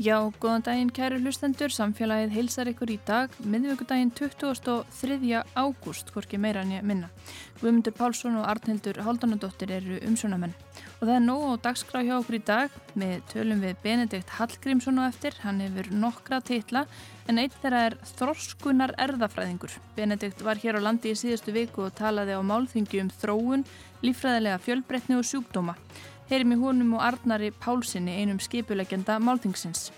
Já, góðan daginn kæru hlustendur, samfélagið heilsar ykkur í dag, miðvíkudaginn 23. ágúst, hvorki meira en ég minna. Guðmundur Pálsson og Arnhildur Haldunadóttir eru umsjónamenn. Og það er nóg á dagskrá hjá okkur í dag með tölum við Benedikt Hallgrímsson og eftir, hann hefur nokkra titla en eitt þeirra er Þorskunar erðafræðingur. Benedikt var hér á landi í síðustu viku og talaði á málþingi um þróun, lífræðilega fjölbreytni og sjúkdóma heyrim í honum og Arnari Pálsini einum skipulegenda málþingsins.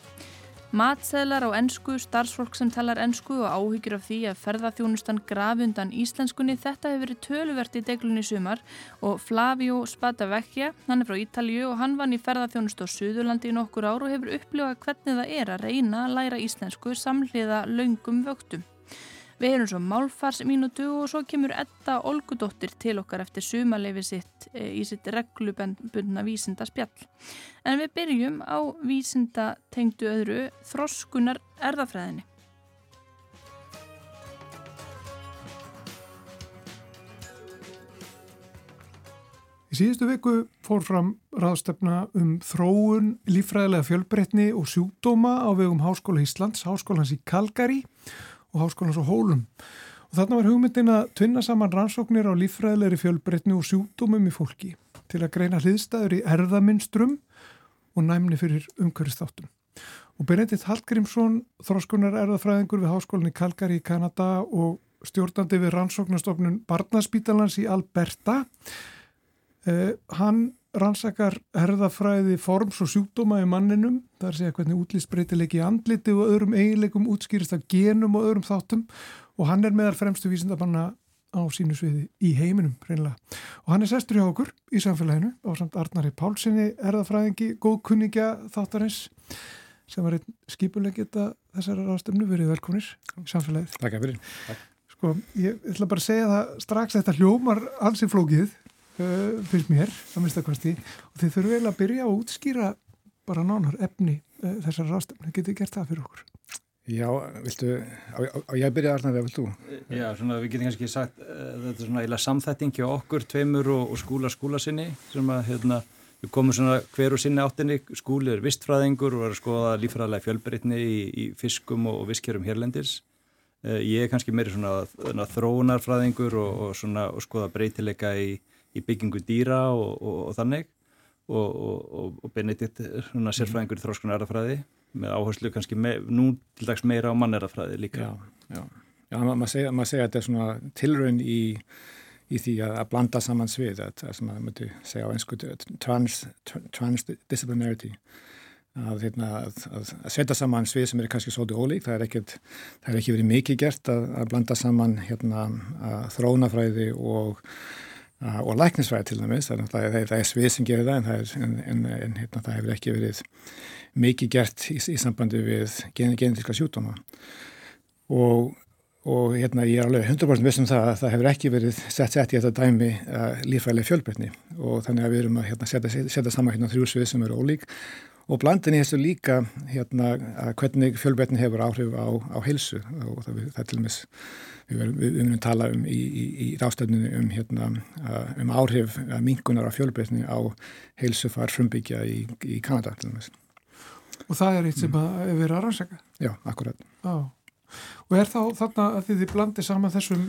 Matseðlar á ennsku, starfsfólk sem talar ennsku og áhyggjur af því að ferðarþjónustan grafi undan íslenskunni þetta hefur verið töluvert í deglunni sumar og Flavio Spadavecchia, hann er frá Ítalju og hann vann í ferðarþjónust á Suðurlandi í nokkur ár og hefur upplifað hvernig það er að reyna að læra íslensku samhliða laungum vöktum. Við erum svo málfarsminutu og svo kemur Edda Olgudóttir til okkar eftir sumaleifi sitt e, í sitt reglubundna vísinda spjall. En við byrjum á vísinda tengdu öðru þroskunar erðafræðinni. Í síðustu viku fór fram ráðstefna um þróun, lífræðilega fjölbreytni og sjúkdóma á vegum Háskóla Íslands, Háskólans í Kalgari og og háskólan svo hólum. Og þarna var hugmyndin að tvinna saman rannsóknir á líffræðilegri fjölbreytni og sjúkdómum í fólki til að greina hliðstæður í erðaminstrum og næmni fyrir umhverfistáttum. Og Benedikt Hallgrímsson, þróskunar erðafræðingur við háskólinni Kalgari í Kanada og stjórnandi við rannsóknastofnun Barnaspítalans í Alberta, eh, hann rannsakar herðafræði forms og sjúkdóma í manninum, það er að segja hvernig útlýsbreytilegi andliti og öðrum eiginleikum útskýrist af genum og öðrum þáttum og hann er meðal fremstu vísindabanna á sínu sviði í heiminum reynilega. Og hann er sestur hjá okkur í samfélaginu á samt Arnari Pálssoni erðafræðingi, góðkunningja þáttarins sem var einn skipulegita þessara ráðstöfnu, verið velkominir í samfélagið. Takk fyrir. Sko, ég ætla bara að segja það strax þetta hljómar í flókið uh, fyrst mér að mista kosti. Og þið þurfum vel að byrja að útskýra bara nánar efni uh, þessar ráðstöfni, getið gert það fyrir okkur? Já, viltu, á, á ég byrja Arnar, eða vilt þú? Já, svona við getum kannski sagt uh, þetta er svona eila samþætting hjá okkur, tveimur og, og skúla skúla sinni sem að hérna við komum svona hver og sinni áttinni. Skúli er vistfræðingur og er að skoða lífræðilega fjölbreytni í, í fiskum og, og viskjörum hérlendis. Uh, ég er kannski meiri svona, svona þróunarfræðingur og, og svona og skoða breytileika í í byggingu dýra og, og, og þannig og, og Benedikt svona sérfræðingur í þróskunar erðafræði með áherslu kannski me, nú til dags meira á mannerafræði líka. Já, já. já maður segja, mað segja að þetta er svona tilraun í, í því að, að blanda saman svið, það sem maður mötu segja á einsku trans, transdisciplinarity að, hérna, að, að setja saman svið sem er kannski svolítið ólík, það er ekkert það er ekki verið mikið gert að, að blanda saman hérna, þrónafræði og og læknisfræði til dæmis, það er, það er svið sem gerir það en, en, en hérna, það hefur ekki verið mikið gert í, í sambandi við gen, genetíska sjútdóma og, og hérna ég er alveg 100% vissum það að það hefur ekki verið sett sett í þetta dæmi uh, lífælega fjölbreytni. Og þannig að við erum að hérna, setja, setja saman hérna, þrjú svið sem eru ólík. Og blandin í þessu líka hérna, hvernig fjölbreytni hefur áhrif á, á heilsu. Og það, það er til dæmis við verðum að tala um í, í, í rástefninu um, hérna, um áhrif mingunar af fjölbreytni á heilsufar frumbyggja í, í Kanada og það er eitt sem mm. að vera að rannsaka? Já, akkurat. Á. og er þá þarna að þið blandir saman þessum,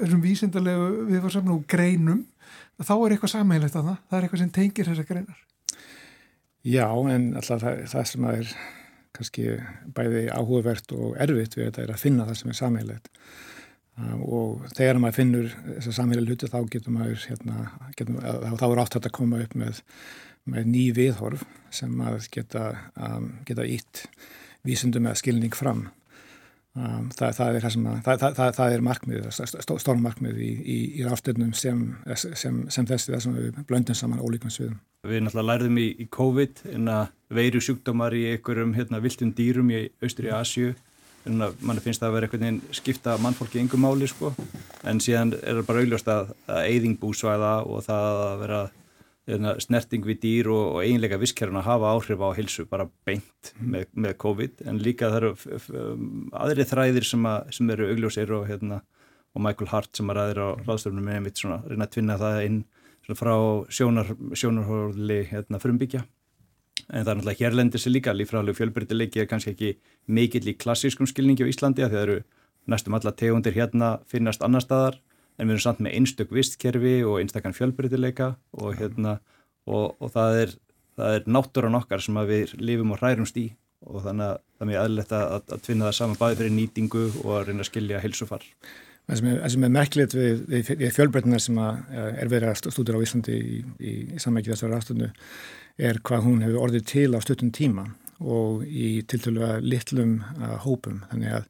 þessum vísindalegu við varum saman úr greinum þá er eitthvað sammeilegt að það það er eitthvað sem tengir þessar greinar. Já, en alltaf það, það sem að er kannski bæði áhugavert og erfitt við þetta er að finna það sem er samheilegt um, og þegar maður finnur þessar samheilið hluti þá getur maður hérna, getur, þá er átt að koma upp með, með ný viðhorf sem maður geta, um, geta ítt vísundum eða skilning fram Um, það, það, er að, það, það er markmið, stórmarkmið í, í, í ráfstöðnum sem, sem, sem þessi þessum við blöndum saman ólíkum sviðum. Við náttúrulega lærðum í, í COVID en að veiru sjúkdómar í einhverjum hérna, viltum dýrum í austur í Asju en að mann finnst það að vera einhvern veginn skipta mannfólki yngum máli sko en síðan er það bara augljóst að, að eyðingbúsvæða og það að vera snerting við dýr og, og eiginleika visskerfuna hafa áhrif á hilsu bara beint mm. með, með COVID. En líka það eru aðri þræðir sem, að, sem eru augljósir og, hérna, og Michael Hart sem er aðri á ráðstöfnum með einmitt svona reyna að tvinna það inn frá sjónar, sjónarhóðli hérna, frumbyggja. En það er náttúrulega hérlendis líka, lífræðilegu fjölbreytileiki er kannski ekki mikill í klassískum skilningi á Íslandi að það eru næstum alla tegundir hérna finnast annar staðar en við erum samt með einstök vistkerfi og einstakann fjölbreytileika og, hérna, og, og það er, er náttúran okkar sem við lifum og hærumst í og þannig að það er mjög aðlilegt að, að tvinna það saman bæði fyrir nýtingu og að reyna að skilja heilsufar. Það sem er, er merkilegt við, við, við fjölbreytnar sem er verið að stúdur á Íslandi í, í, í sammækið þessari afstöndnu er hvað hún hefur orðið til á stuttum tíma og í tiltölu að litlum að hópum. Þannig að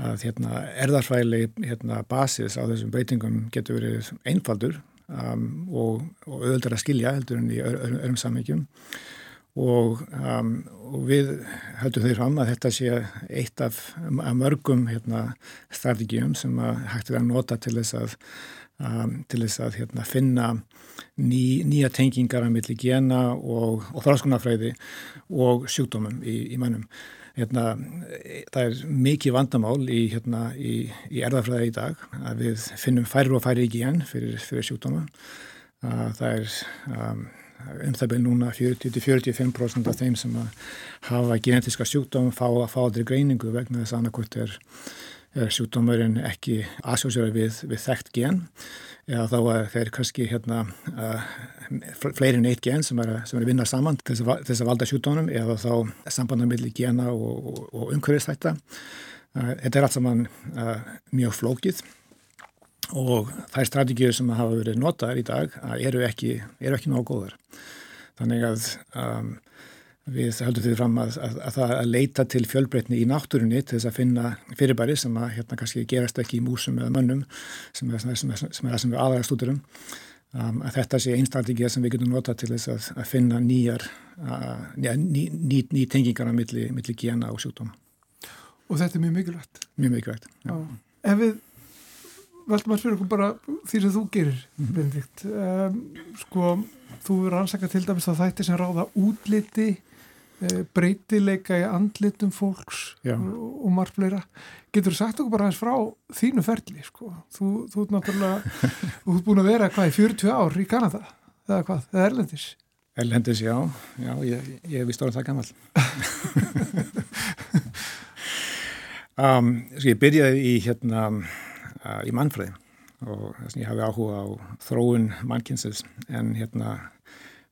að hérna, erðarfræli hérna, basis á þessum breytingum getur verið einfaldur um, og, og auðvöldar að skilja heldur en í öðrum samvíkjum og, um, og við höldum þeir fram að þetta sé eitt af, mörgum hérna, strategíum sem hægt er að nota til þess að, um, til þess að hérna, finna ný, nýja tengingar að milli gena og, og þráskunarfræði og sjúkdómum í, í mannum hérna, það er mikið vandamál í, hérna, í, í erðafræði í dag að við finnum færri og færri ekki enn fyrir, fyrir sjúkdóma. Það er um, um það byrju núna 40-45% af þeim sem hafa genetiska sjúkdóma fá að fá aldrei greiningu vegna þess að annarkvöld er, er sjúkdómarinn ekki aðsjóðsverði við, við þekkt gen eða þá að þeir kannski hérna uh, fleiri en eitt gen sem er, sem er að vinna saman til þess að valda sjúkdónum eða þá sambandar millir gena og, og, og umhverfistætta. Uh, þetta er allt saman uh, mjög flókið og þær strategíu sem hafa verið notaðar í dag eru ekki, eru ekki nógu góðar. Þannig að um, Við höldum því fram að, að, að að leita til fjölbreytni í náttúrunni til þess að finna fyrirbæri sem að hérna kannski gerast ekki í músum eða mönnum sem er það sem, sem, sem við aðra stúdurum um, að þetta sé einn strategið sem við getum nota til þess að, að finna nýjar uh, ný, ný, ný tengingar á milli, milli gena og sjúkdóma. Og þetta er mjög mikilvægt? Mjög mikilvægt, já. Ef við veldum að spyrja okkur bara því sem þú gerir, mm -hmm. Benedikt um, sko, þú eru ansaka til dæmis að þætti sem ráða útliti breytileika í andlitum fólks Já. og, margt fleira. Getur þú sagt okkur bara aðeins frá þínu ferli sko, þú, þú ert náttúrulega þú ert búin að vera hvað í 40 ár í Kanada, eða hvað, eða Erlendis? Erlendis, já, já ég, ég vist orðið það gammal um, sko, Ég byrjaði í hérna uh, í mannfræði og þess að ég hafi áhuga á þróun mannkynsins en hérna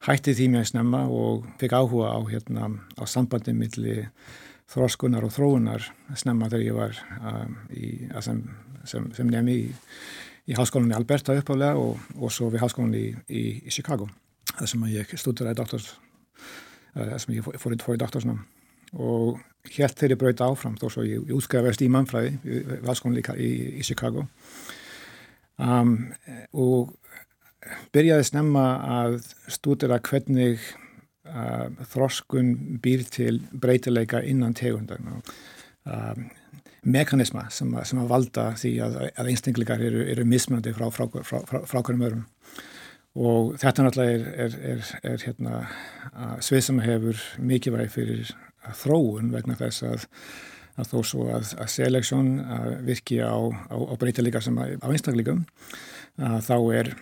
hætti því mjög snemma og fekk áhuga á, hérna, á sambandi millir þróskunar og þróunar snemma þegar ég var um, í, sem, sem, sem nefni í, í háskólanum í Alberta uppálega og, og svo við háskólanum í, í, Chicago þar sem ég stúduraði doktors þar sem ég fór, í doktorsnum og helt ég bröyti áfram þó svo ég, ég útskrifaðist í mannfræði við háskólanum í Chicago. Um, og byrjaði snemma að stúdira hvernig uh, þroskun býr til breytileika innan tegundar uh, mekanisma sem, sem að valda því að, að einstakleikar eru, eru mismunandi frá, frá, frá, frá hverjum örum og þetta náttúrulega er, er, er, er hérna, svið sem hefur mikið væg fyrir þróun vegna þess að, að þó svo að, að seleksjón virki á, á, á breytileika sem að, á einstakleikum þá er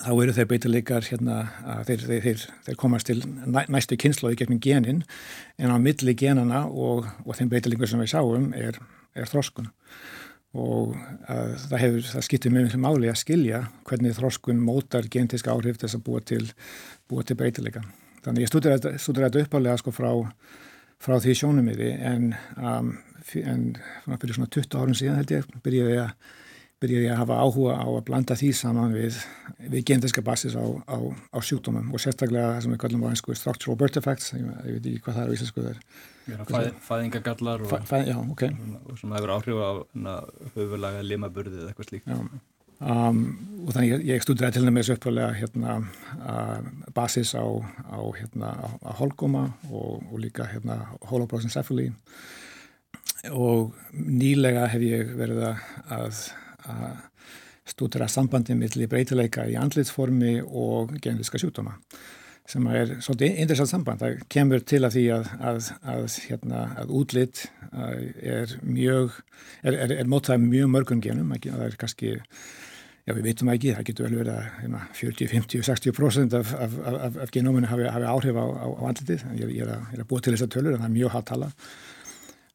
þá eru þeir beitileikar hérna að þeir, þeir, þeir, komast til næstu kynnslóði gegnum genin en á milli genana og, og þeim beitileikur sem við sáum er, er þróskun og það, hefur, það skiptir mjög mjög máli að skilja hvernig þróskun mótar genetiska áhrif þess að búa til, til beitileika. Þannig ég stúdur þetta uppálega sko frá, frá því sjónumiði en, um, en fyrir svona 20 árum síðan held ég byrjaði að byrjaði að hafa áhuga á að blanda því saman við, við genetiska basis á, á, á sjúkdómum og sérstaklega það sem við kallum á einsku structural birth effects, ég, ég veit ekki hvað það er í Íslandsku þeir. Fæ, fæðingagallar og, fæ, já, okay. og sem hefur áhrif á höfulaga limaburði eða eitthvað slíkt. Um, og þannig ég, ég stúdiraði til dæmis uppfæðlega hérna, basis á, á hérna, holgóma og, og líka hérna, holobrosencephaly og nýlega hef ég verið að að stúdra sambandi millir breytileika í andlitsformi og genetiska sjúkdóma sem er svolítið interessant samband. Það kemur til að því að, að, að, hérna, að útlitt er mjög, er, er, er mótað mjög mörgum genum, það er kannski Já, við veitum ekki, það getur vel verið að hérna, 40, 50, 60% af, af, af, af genóminu hafi, hafi áhrif á, á, á andlitið. Ég, ég, er að, að búa til þessar tölur en það er mjög hátt tala.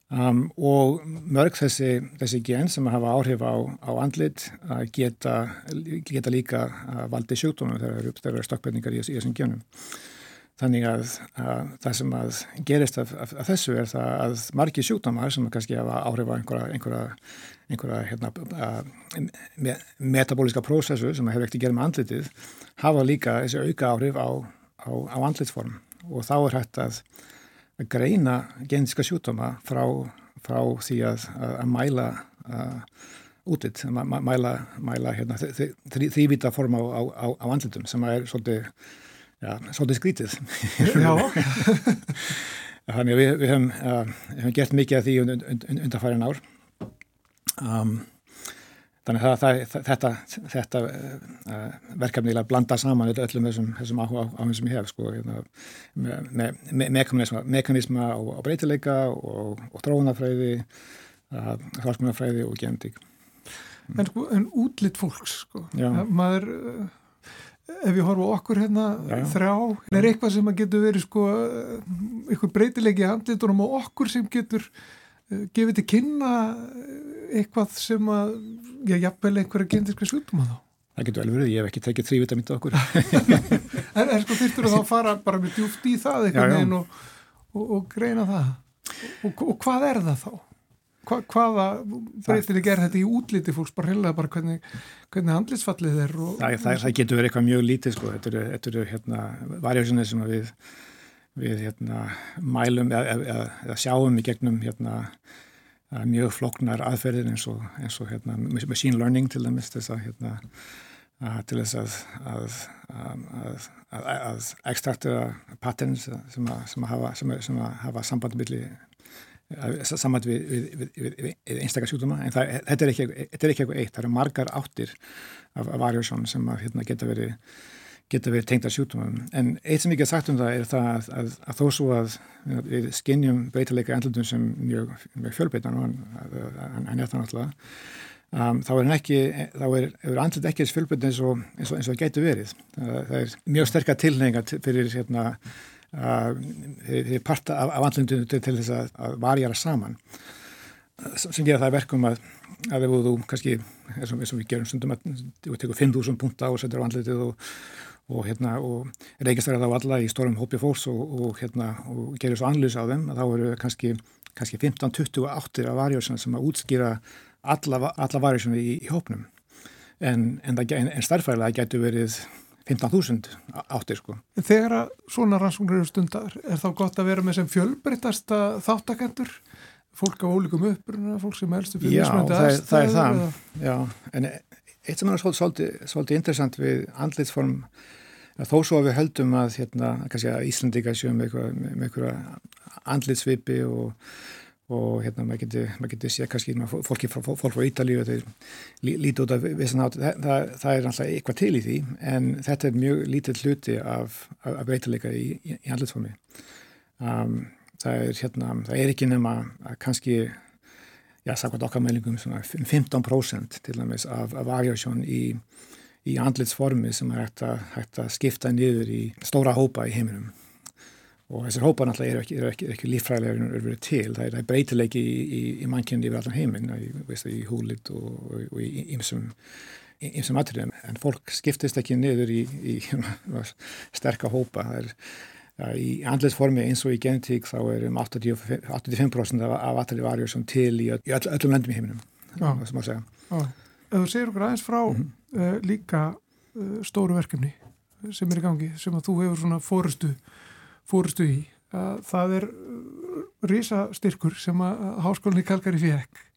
Um, og mörg þessi, þessi gen sem hafa áhrif á, á andlit geta, geta líka valdið sjúkdónu þegar það eru stokkbyrningar í, í þessum genum. Þannig að, að það sem að gerist af, af, af þessu er það að margi sjúkdómar sem kannski hafa áhrif á einhverja, einhverja, einhverja hérna, me, metabóliska prósessu sem hefur ekkert að gera með andlitið hafa líka þessi auka áhrif á, á, andlitsform og þá er hægt að, að greina genetiska sjúkdóma frá, frá því að, að mæla útitt, mæla, mæla hérna, þrývita form á andlitum sem er svolítið já, svolítið skrítið. Já. Þannig að við, við höfum, uh, höfum gert mikið af því und, und, und, ár. Um, þannig að það, það, þetta, þetta uh, verkefni er að blanda saman öllum þessum, þessum áhugum sem ég hef, sko, hérna, með me, me, mekanisma, mekanisma og, og breytileika og, og drónafræði, uh, hálfsmunafræði og genetík. En, sko, en útlitt fólks, sko, maður ef ég horfa okkur hérna já, þrjá, er eitthvað sem að getur verið sko, eitthvað breytilegi handlitunum og okkur sem getur gefið til kynna eitthvað sem að já, jafnvel einhverja gendiska slutum að þá? Það getur vel verið, ég hef ekki tekið þrývitamint okkur. En er sko þurftur að þá fara bara með djúft í það eitthvað og, og, og greina það? Og, og hvað er það þá? Hva, hvaða breytir þið gerð þetta í útliti fólks? Bara heila bara hvernig, hvernig handlitsfallið er og, það, það, það getur verið eitthvað mjög lítið sko, þetta eru, hérna varjóðsynir sem við, við hérna mælum eða, eða, eða sjáum í gegnum hérna mjög floknar aðferðir eins og, eins og hérna machine learning til dæmis þess að hérna til þess að að, að, ekstraktera patterns sem sem hafa, sem hafa sambandi millir saman við, við, við, við einstakar sjúkdóma. En það, þetta, er ekki, eitthvað eitt, það eru margar áttir af, varjósson sem að, hérna, geta verið geta verið tengta sjúkdómum. En eitt sem ég get sagt um það er það að, að, að þó svo að við skinnjum breytileika andlutum sem mjög, mjög fjölbeitan og hann er það náttúrulega um, þá er ekki þá er, er andlut ekki eins fjölbeitan eins og, eins og, eins og getur verið. Það, það er mjög sterkar tilhenga fyrir hérna þeir parta af, af andlundinu til, til þess að, að varjara saman. Sem gera það verkum að að ef þú kannski, eins og, eins og við gerum stundum að þú tekur 5.000 punta og setur á andlitið og, og hérna og reykistæra þá alla í stórum hópi fólks og, og hérna og gerir svo anlýs á þeim þá eru kannski, kannski 15-20 áttir af varjósuna sem að útskýra alla, alla varjósuna í, í hópnum en, en, en, en starfæðilega getur verið 15.000 áttir sko. Þegar að svona rannsóknir eru stundar, er þá gott að vera með sem fjölbreytasta þáttakendur? Fólk á ólíkum uppruna, fólk sem helstu fyrir mismöndi aðstæðu? Já, það er það, já, en eitt sem er svolítið, svolítið interessant við andlitsform, þó svo að við höldum að, hérna, kannski að Íslandika séum með einhverja andlitsvipi og og hérna maður getur, maður getur sé kannski fólki frá, fólk frá Ítalíu þeir líti út af vissan átt það, það, er alltaf eitthvað til í því en þetta er mjög lítið hluti af, af breytileika í, í, í handlisformi um, það er hérna það er ekki nema að kannski já, sagðat okkar meðlingum 15% til dæmis af, af variasjón í, í handlisformi sem er hægt að, hægt að skipta niður í stóra hópa í heiminum. Og þessar hópar náttúrulega eru ekki, er ekki, ekki líffræðilega er verið til, það er breytileiki í, í, í mannkjöndi yfir allan heiminn í, í húlit og, og, og í ymsum atriðum. En fólk skiptist ekki niður í sterka hópa. Það er í andlisformi eins og í genetík þá er um 85%, 85 af atrið varjur sem til í öll, öllum löndum í heiminum. Það sem að segja. Ef þú segir okkur aðeins frá mm -hmm. uh, líka uh, stóru verkefni sem er í gangi, sem að þú hefur svona fórustu fórustu í að það er uh, risastyrkur sem að háskólinni Kalkari fekk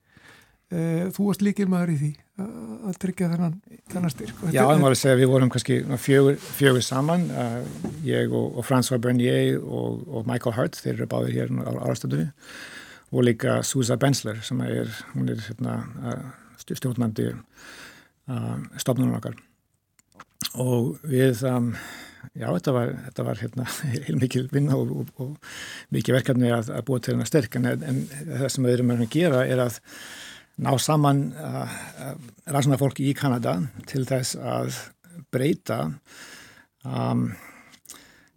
e, þú varst líkil maður í því að tryggja þennan, þennan styrk. Já, það var að segja við vorum kannski fjögur, fjögur saman uh, ég og, og François Bernier og, og Michael Hart þeir eru báðir hér á árastöndunni og líka Susa Bensler sem er, hún er hérna, stjórnandi uh, stofnunum okkar. Og við um, já, þetta var, þetta var hérna, heilmikið vinna og, og, og mikið verkefni að, að búa til hennar sterk en, en það sem við erum að gera er að ná saman uh, uh, rannsónafólki í Kanada til þess að breyta um,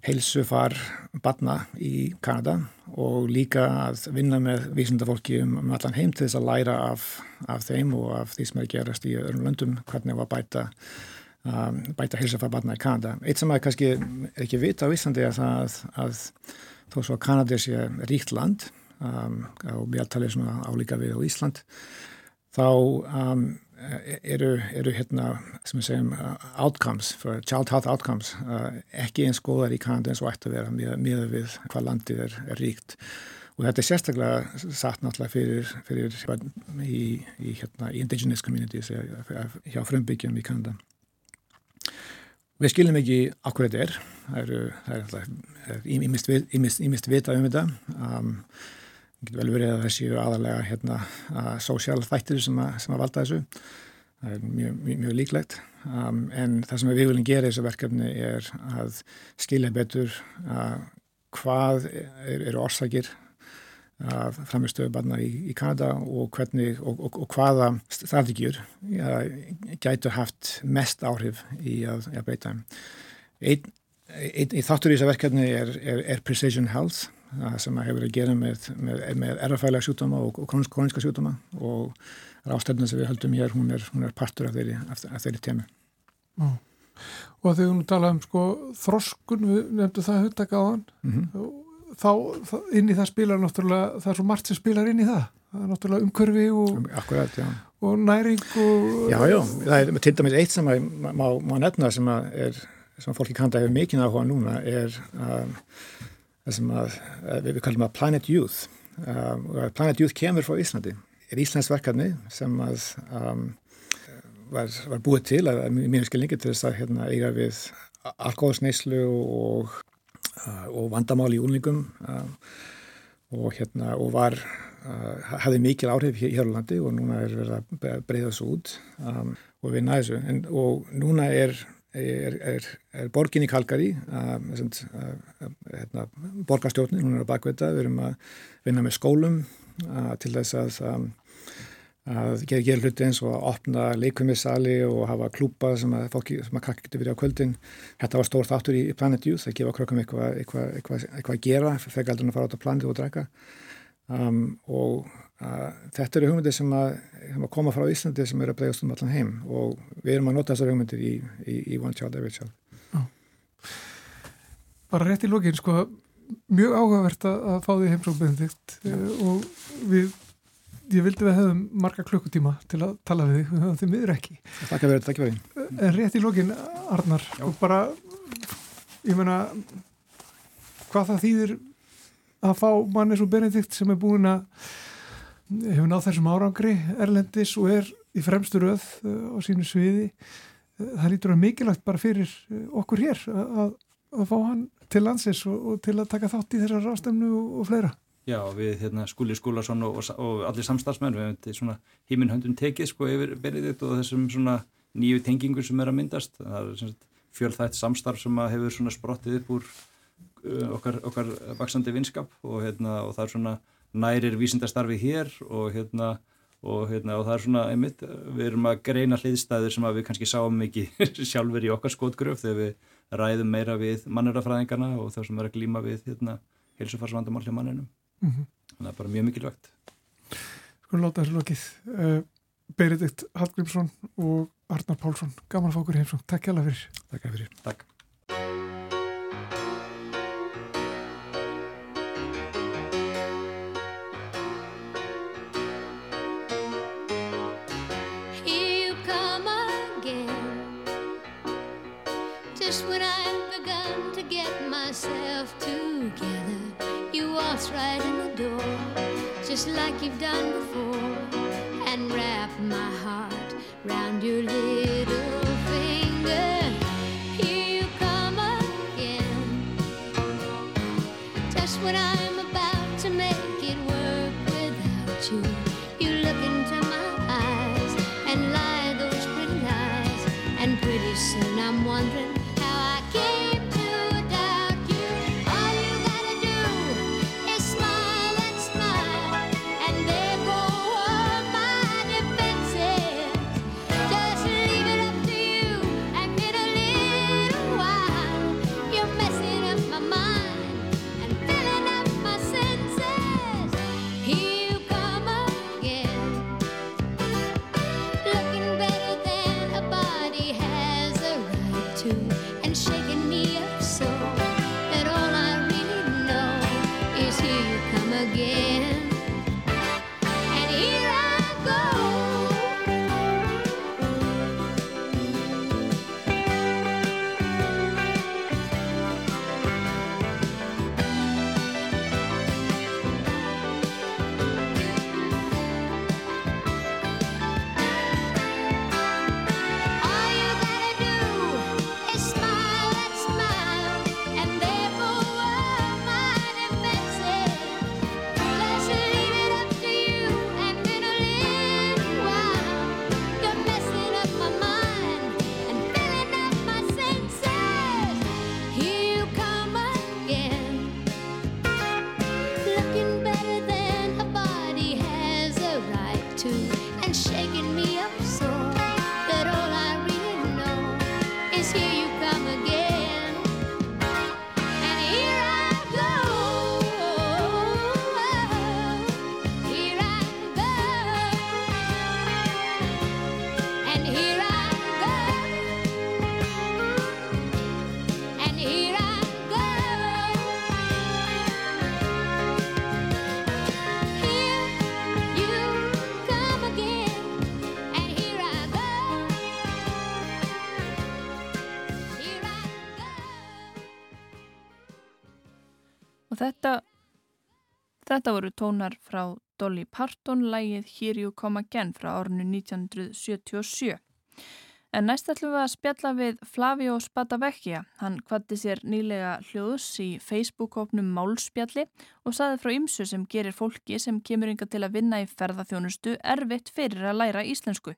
heilsufar batna í Kanada og líka að vinna með vísundafólki um, um allan heim til þess að læra af, af þeim og af því sem er gerast í öðrum löndum hvernig var bæta um, bæta heilsufar batna í Kanada. Eitt sem að kannski ekki vita á Íslandi er það að, að þó svo að Kanada sé ríkt land um, og meðaltalið svona álíka við á Ísland þá um, eru, eru hérna, sem við segjum, uh, outcomes, child health outcomes, uh, ekki eins góðar í Kanada eins og ætti að vera með, með við hvað landið er, er ríkt. Og þetta er sérstaklega satt náttúrulega fyrir, fyrir í, í hérna, indigenous communities hjá frumbyggjum í Kanada. Við skiljum ekki okkur þetta er, það er ímist vita um þetta. Um, Það getur vel verið að það séu aðalega hérna að sósjál þættir sem að, sem að valda þessu. Það er mjög, mjög, mjög líklegt. Um, en það sem við viljum gera í þessu verkefni er að skilja betur að hvað eru er orsakir af framistöðu barna í, í Kanada og, hvernig, og, og, og hvaða strategíur ja, gætu haft mest áhrif í að, að breyta. Einn ein, ein, þáttur í þessu verkefni er, er, er Precision Health sem hefur að gera með, með, með erfælega sjútama og, og króniska sjútama og rástefna sem við höldum hér, hún er, hún er partur af þeirri, þeirri temi. Ó. Og þegar við talaðum sko þroskun, við nefndum það hann, mm -hmm. þá, inn í það spilar náttúrulega, það er svo margt sem spilar inn í það. Það er náttúrulega umkörfi og, um, Akkurat, og næring og... Já, já, það er til dæmis eitt sem að, má, má nefna sem að er, sem að fólki kanda hefur mikinn áhuga núna er að um, það sem að, við, við kallum að Planet Youth. Um, og Planet Youth kemur frá Íslandi. Er Íslands verkefni sem að um, var, var búið til að mjög skilningi til þess að hérna, eiga við alkoholsneislu og, uh, og vandamál í únlingum um, og hérna og var uh, hafði mikil áhrif hér, hér á landi og núna er verið að breyða þessu út. Um, og næðum þessu. En, og núna er er, er, er borgin í Kalgari hérna, borgarstjórnin, hún er á bakveita við erum að vinna með skólum að, til þess að, að, að gera, gera hluti eins og að opna leikvimissali og hafa klúpa sem að fólki sem að krakka getur verið á kvöldin. Þetta var stór þáttur í, Planet Youth að gefa krökkum eitthvað eitthva, eitthva, eitthva að gera þegar aldrei að fara át á planið og dræka um, og þetta eru hugmyndir sem að, sem að koma frá Íslandi sem eru að bregast um allan heim og við erum að nota þessar hugmyndir í, í, í One Child Every Child Já. Bara rétt í lógin sko, mjög áhugavert að fá því heimsókbendikt eh, og við ég vildi við hefðum marga klukkutíma til að tala við þig, við höfum því miður ekki Takk vera, takk að vera En rétt í lógin, Arnar Já. og bara, ég menna hvað það þýðir að fá manni svo Benedikt sem er búin að hefur náð þessum árangri Erlendis og er í fremstu röð uh, á sínu sviði. Uh, það lítur að mikilvægt bara fyrir uh, okkur hér að, að fá hann til landsins og, og til að taka þátt í þessar rástemnu og, og fleira. Já, við hérna, Skúli Skúlason og, og allir samstagsmenn, við hefum svona híminn höndum tekið sko yfir Benedikt og þessum svona nýju tengingur sem er að myndast. Það er fjölþætt samstarf sem hefur svona sprottið upp úr okkar, okkar vaksandi vinskap og, hérna, og það er svona nærir vísindastarfi hér og hérna og, hérna, og það er svona einmitt, við erum að greina hliðstæðir sem við kannski sáum ekki sjálfur í okkar skotgröf þegar við ræðum meira við mannurafræðingarna og þá sem er að glíma við hérna, heilsufarsvandamál hjá manninum. Mm -hmm. það er bara mjög mikilvægt. Sko láta þessu lokið. Uh, Beiritikt Hallgrímsson og Arnar Pálsson, gaman okkur heimsóng Takk hjá það fyrir. Takk just like you've done before, and wrap my heart round your little Og þetta, þetta voru tónar frá Dolly Parton, lægið Here You Come Again frá árinu 1977. En næst ætlum við að spjalla við Flavio Spadavecchia. Hann kvatti sér nýlega hljóðs í Facebook-hópnum Málspjalli og saði frá ymsu sem gerir fólki sem kemur yngar til að vinna í ferðarþjónustu erfitt fyrir að læra íslensku.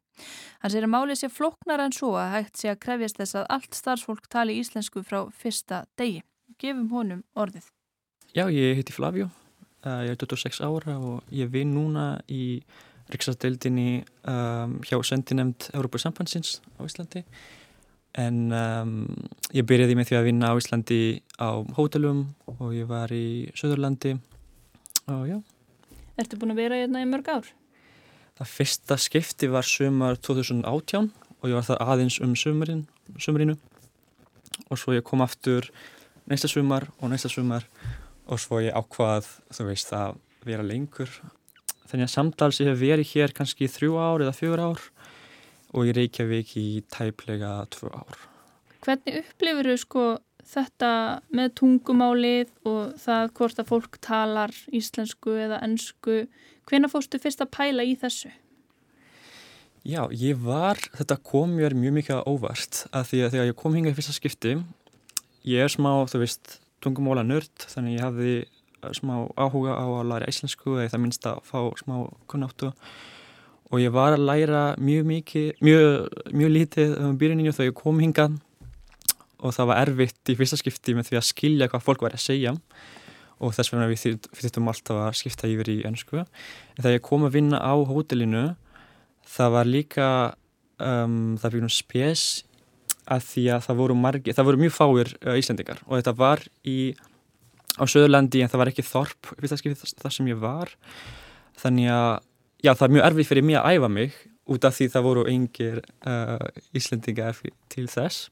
Hann sér að málið sé flóknar en svo að hægt sé að krefjast þess að allt starfsfólk tali íslensku frá fyrsta degi. Gefum honum orðið. Já, ég heiti Flavio, uh, ég er 26 ára og ég vinn núna í Ríksadeildinni um, hjá sendinemnd Európa Sambandsins á Íslandi. En um, ég byrjaði með því að vinna á Íslandi á hótelum og ég var í Söðurlandi og já, Ertu búin að vera hérna í mörg ár? það fyrsta skipti var sumar 2018 og ég var það aðeins um sumarinn, sumarinu og svo ég kom aftur næsta sumar og næsta sumar og svo ég ákvað, þú veist, að vera lengur. Þannig að samtals ég hef verið hér kannski í þrjú ár eða fjögur ár og ég Reykjavík í tæplega tvö ár. Hvernig upplifur þú sko þetta með tungumálið og það hvort að fólk talar íslensku eða ennsku? Hvenær fórstu fyrst að pæla í þessu? Já, ég var, þetta kom mér mjög mikið á óvart að því að þegar ég kom hingað í fyrsta skipti, ég er smá, þú veist, tungumála nörd, þannig ég hafði smá áhuga á að læra íslensku eða það minnst að fá smá kunnáttu. Og ég var að læra mjög mikið, mjög, mjög lítið um byrjuninu þegar ég kom hingað. Og það var erfitt í fyrsta skipti með því að skilja hvað fólk var að segja. Og þess vegna við þurftum alltaf að skipta yfir í ennsku. En þegar ég kom að vinna á hótelinu það var líka um, það fyrir spes að því að það voru margi, það voru mjög fáir uh, Íslandingar og þetta var í á Söðurlandi en það var ekki þorp þar sem ég var. Þannig að já það er mjög erfið fyrir mig að æfa mig út af því það voru engir uh, Íslandingar til þess.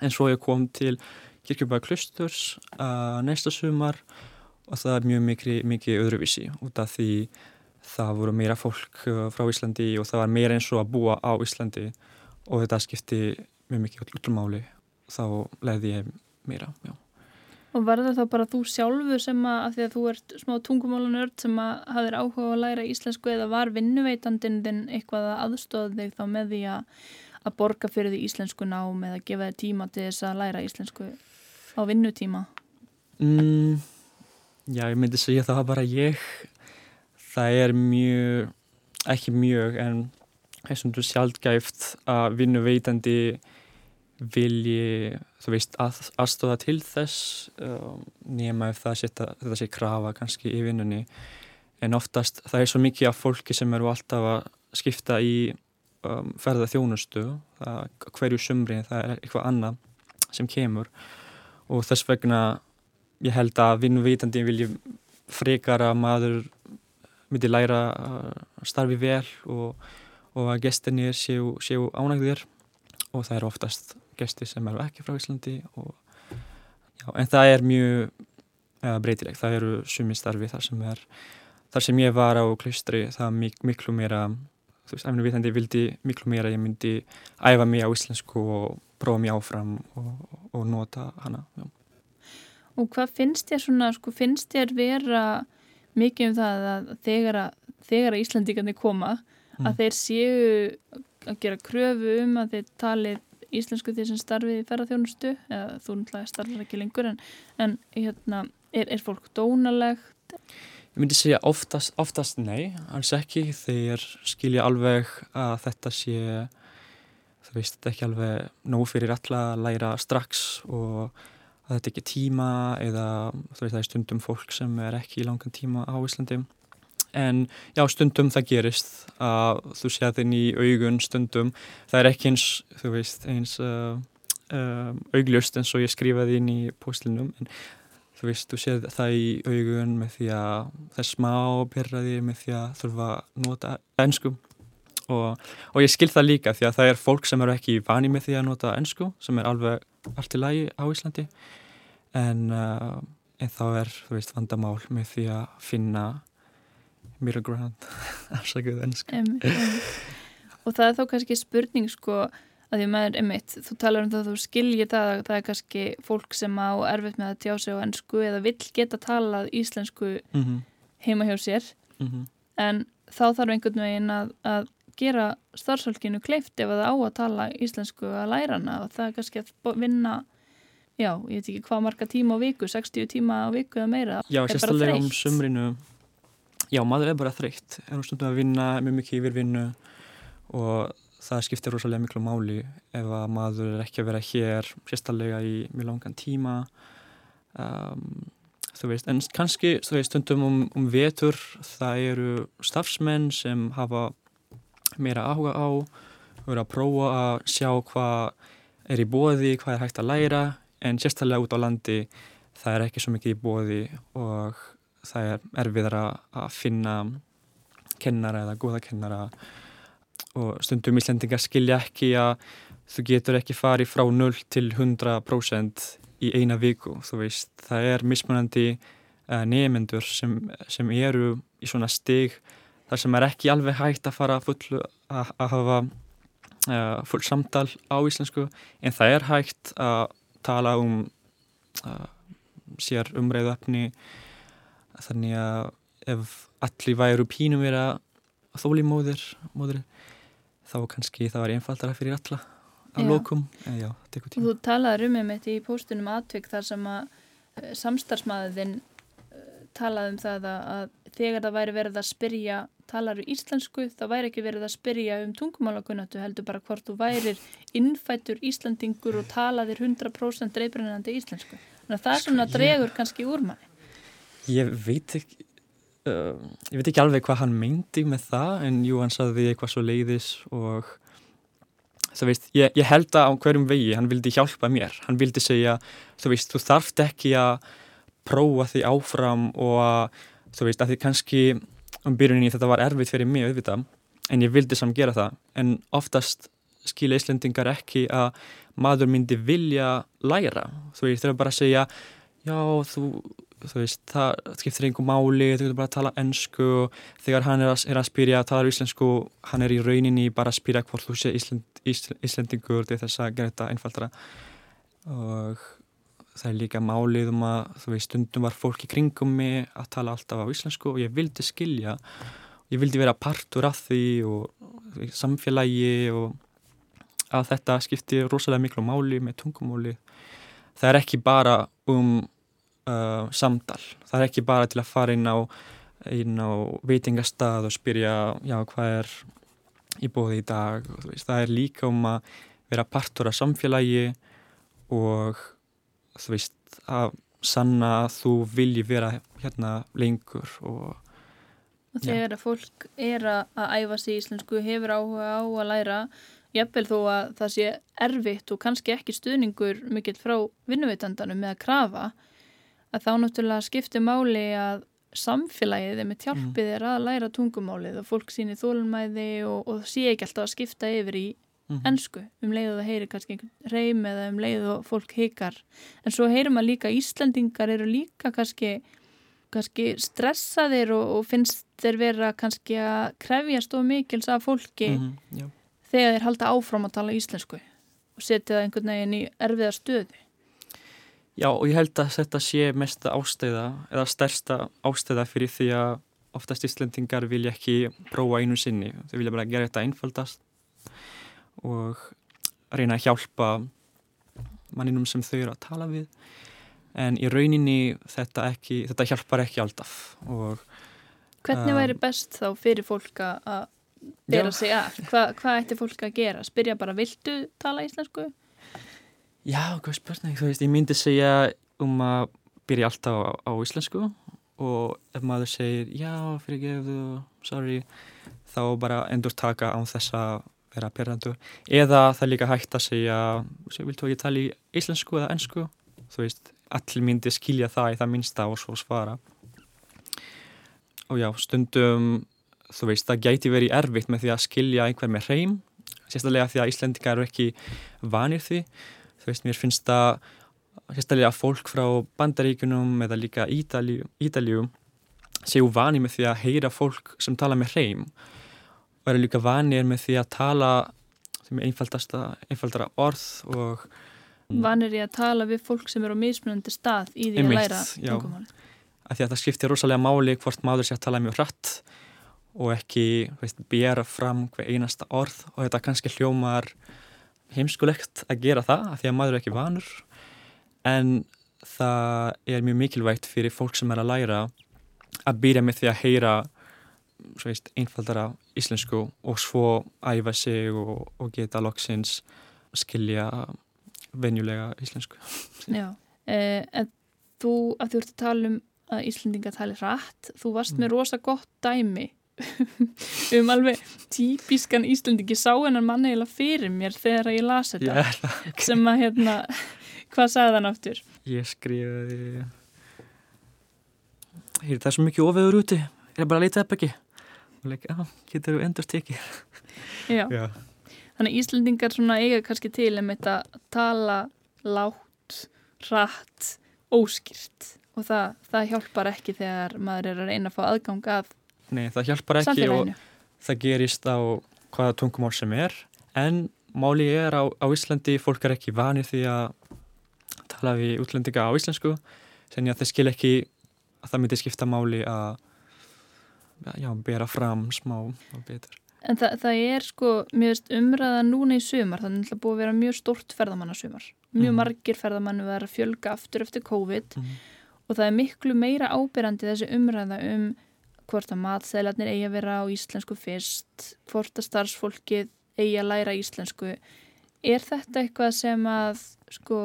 En svo ég kom til Kirkjubæða klusturs uh, næsta sumar og það er mjög mikið, mikið öðruvísi út af því það voru meira fólk frá Íslandi og það var meira eins og að búa á Íslandi. Og þetta skipti mjög mikið útlumáli þá leiði ég meira, já. Og var það þá bara þú sjálfu sem að, að því að þú ert smá tungumálanörd sem að hafðir áhuga að læra íslensku eða var vinnuveitandinn þinn eitthvað að aðstofa þig þá með því að, að borga fyrir því íslensku nám eða gefa þig tíma til þess að læra íslensku á vinnutíma? Mm, já, ég myndi segja það bara ég það er mjög, ekki mjög en þessum þú sjálfgæft að vinnuveitandi vilji, þú veist, að, aðstofa til þess um, nema ef það setja, þetta sé krafa kannski í vinnunni. En oftast það er svo mikið af fólki sem eru alltaf að skipta í um, ferða þjónustu það, hverju sumri það er eitthvað annað sem kemur. Og þess vegna ég held að vinnuveitandi vilji frekar að maður myndi læra að starfi vel og, og að gestinir séu, séu ánægðir. Og það eru oftast gesti sem eru ekki frá Íslandi og, já, en það er mjög ja, breytilegt, það eru sumi starfi þar sem er þar sem ég var á klustri það mik miklu meira þú veist, æfnum vitandi vildi miklu meira ég myndi æfa mig á íslensku og prófa mig áfram og, og nota hana já. Og hvað finnst þér svona, sko, finnst þér vera mikið um það að þegar að, þegar að Íslandíkarnir koma mm. að þeir séu að gera kröfu um að þeir tali íslensku því sem starfið í ferðarþjónustu eða þú náttúrulega starfar ekki lengur en, en hérna, er, er fólk dónalegt? Ég myndi segja oftast, oftast nei, alls ekki þeir skilja alveg að þetta sé þú veist, þetta ekki alveg nóg fyrir alla að læra strax og að þetta ekki tíma eða það er stundum fólk sem er ekki í langan tíma á Íslandi en já, stundum það gerist að þú sé þinn í augun stundum, það er ekki eins þú veist, eins uh, uh, augljöst eins og ég skrifaði inn í postlinum, en þú veist, þú sé það í augun með því að það er smá byrraði með því að þurfa að nota ennskum og, og ég skil það líka því að það er fólk sem eru ekki vani með því að nota ennsku sem er alveg allt í lagi á Íslandi. En, uh, en þá er, þú veist, vandamál með því að finna middle ground. Afsakaðu ennsku em, em. og það er þá kannski spurning sko að því maður, einmitt, þú talar um það að þú skiljir það að það er kannski fólk sem á erfitt með að tjá sig á ennsku eða vill geta talað íslensku mm -hmm. heima hjá sér. Mm -hmm. en þá þarf einhvern veginn að, að gera starfsfólkinu kleift ef það á að tala íslensku að læra hana. Og það er kannski að vinna já, ég veit ekki hvað marga tíma á viku 60 tíma á viku eða meira. Já, er sérstaklega um sumrinu Já, maður er bara þreytt. Er stundum að vinna mjög mikið yfir vinnu og það skiptir rosalega miklu máli ef að maður er ekki að vera hér sérstaklega í mjög langan tíma. Um, þú veist, en kannski veist, stundum um, um vetur það eru starfsmenn sem hafa meira áhuga á vera að prófa að sjá hvað er í bóði, hvað er hægt að læra. En sérstaklega út á landi það er ekki svo mikið í bóði og það er erfiðar að finna kennara eða góða kennara. Og stundum Íslendingar skilja ekki að þú getur ekki farið frá 0 til 100% í eina viku, þú veist, það er mismunandi uh, nefendur sem, sem eru í svona stig þar sem er ekki alveg hægt að fara fullu að, að hafa uh, full samtal á íslensku en það er hægt að tala um uh, sér umræðu efni þannig að ef allir væru pínum vera þóli móðir, móðir þá kannski það var einfaldara fyrir alla að Já. lokum, en já, það tekur tíma. Þú talaður um einmitt í póstunum atvik þar sem að samstarfsmaðurinn talaði um það að, þegar það væri verið að spyrja talaru íslensku þá væri ekki verið að spyrja um tungumálakunnatu heldur bara hvort þú værir innfættur Íslandingur og talaðir 100% dreifbrennandi íslensku. Þannig að það er svona Sko, dregur kannski úr manni Ég veit ekki uh, ég veit ekki alveg hvað hann meinti með það en jú, hann saði eitthvað svo leiðis og þú veist, ég, ég held að á hverjum vegi hann vildi hjálpa mér, hann vildi segja þú veist, þú þarft ekki að prófa því áfram og að, þú veist, að því kannski um byrjuninni þetta var erfitt fyrir mig auðvitað, en ég vildi samt gera það. En oftast skilja Íslendingar ekki að maður myndi vilja læra, þú veist, þeir eru bara segja já, þú, þú veist, það skiptir einhver máli, þú getur bara að tala ennsku þegar hann er að, er að spyrja að tala íslensku, hann er í rauninni bara að spyrja hvort þú sé Íslend, Ísl, Íslendingur til þess að gera þetta einfaldara. Og það er líka málið um að þú veist, stundum var fólk í kringum mig að tala alltaf á íslensku og ég vildi skilja. Ég vildi vera partur af því og samfélagi og að þetta skipti rosalega miklu máli með tungumóli það er ekki bara um uh, samtal, það er ekki bara til að fara inn á, inn á veitingastað og spyrja já, hvað er í bóði í dag? Veist, það er líka um að vera partur af samfélagi og þú veist að sanna að þú vilji vera hérna lengur og og þegar að fólk er að að æfa sig í íslensku, hefur áhuga á að læra jafnvel þó að það sé erfitt og kannski ekki stuðningur mikill frá vinnuveitandanum með að krafa að þá náttúrulega skiptir máli að samfélagið er með tjálpið er að læra tungumálið og fólk síni þólumæði og, og sé ekki alltaf að skipta yfir í Mhm. ennsku um leið og það heyri kannski einhvern reym eða um leið og fólk hikar en svo heyrir maður líka Íslandingar eru líka kannski, kannski stressaðir og, og finnst þeir vera kannski að krefjast og mikils af fólki já. þegar þeir halda áfram að tala íslensku og setja það einhvern veginn í erfiða stöðu Já, og ég held að þetta sé mesta ástæða eða stærsta ástæða fyrir því að oftast Íslendingar vilja ekki prófa einu sinni. Þau vilja bara gera þetta einfaldast og reyna að hjálpa manninum sem þau eru að tala við. En í rauninni þetta, ekki, þetta hjálpar ekki alltaf. Og, Hvernig Um, væri best þá fyrir fólk að bera Já. sig að? Hva, hvað ætti fólk að gera? Spyrja bara, viltu tala íslensku? Já, hvað spurning, þú veist, ég myndi segja um að byrja alltaf á, á íslensku og ef maður segir já, fyrirgefðu, sorry þá bara endur taka án þess að vera perrandur eða það er líka hægt að segja viltu ekki tala í íslensku eða ennsku þú veist, allir myndi skilja það í það minnsta og svo svara. Og já, stundum þú veist, það gæti verið erfitt með því að skilja einhver með hreim sérstaklega því að Íslendingar eru ekki vanir því þú veist, mér finnst það sérstaklega fólk frá bandaríkunum eða líka Ítalíu, Ítalíu séu vanið með því að heyra fólk sem tala með hreim og eru líka vanið með því að tala sem er einfaldara orð og Vanir í að tala við fólk sem eru á mismunandi stað í því að læra tungumáli Því að það skiptir rosalega máli hvort maður sé að tala mjög hratt og ekki veist, bera fram hver einasta orð og þetta kannski hljómar heimskulegt að gera það að því að maður er ekki vanur. En það er mjög mikilvægt fyrir fólk sem er að læra að byrja með því að heyra veist, einfaldara íslensku og svo æfa sig og, og geta loksins skilja venjulega íslensku. Já, eh, en þú að þú ert að tala um að Íslendinga tali rætt, þú varst mm. með rosa gott dæmi um alveg típiskan Íslendingi sá hennar manni eða fyrir mér þegar ég lasi þetta yeah, okay. sem að hérna Hvað sagði það náttur? Ég skrifaði Hér, það er svo mikið ofeður úti Ég er bara að leita upp ekki og leik, já, getur þú endur tekið já. já Þannig Íslandingar svona eiga kannski til um þetta tala látt rætt, óskýrt og það, það hjálpar ekki þegar maður er að reyna að fá aðgang af Nei, það hjálpar ekki og það gerist á hvaða tungumál sem er en máli er á, á Íslandi fólk er ekki vanið því að tala við útlendinga á íslensku ég að þeir skil ekki að það myndi skipta máli að já, bera fram smá og betur. En það, það er sko mjög umræða núna í sumar, það er náttúrulega búið að vera mjög stort ferðamannasumar. Mjög mm. margir ferðamannu verður að fjölga aftur eftir COVID mm. og það er miklu meira ábyrjandi þessi umræða um hvort að matsælarnir eigi að vera á íslensku fyrst, hvort að starfsfólkið eigi að læra íslensku. Er þetta eitthvað sem að sko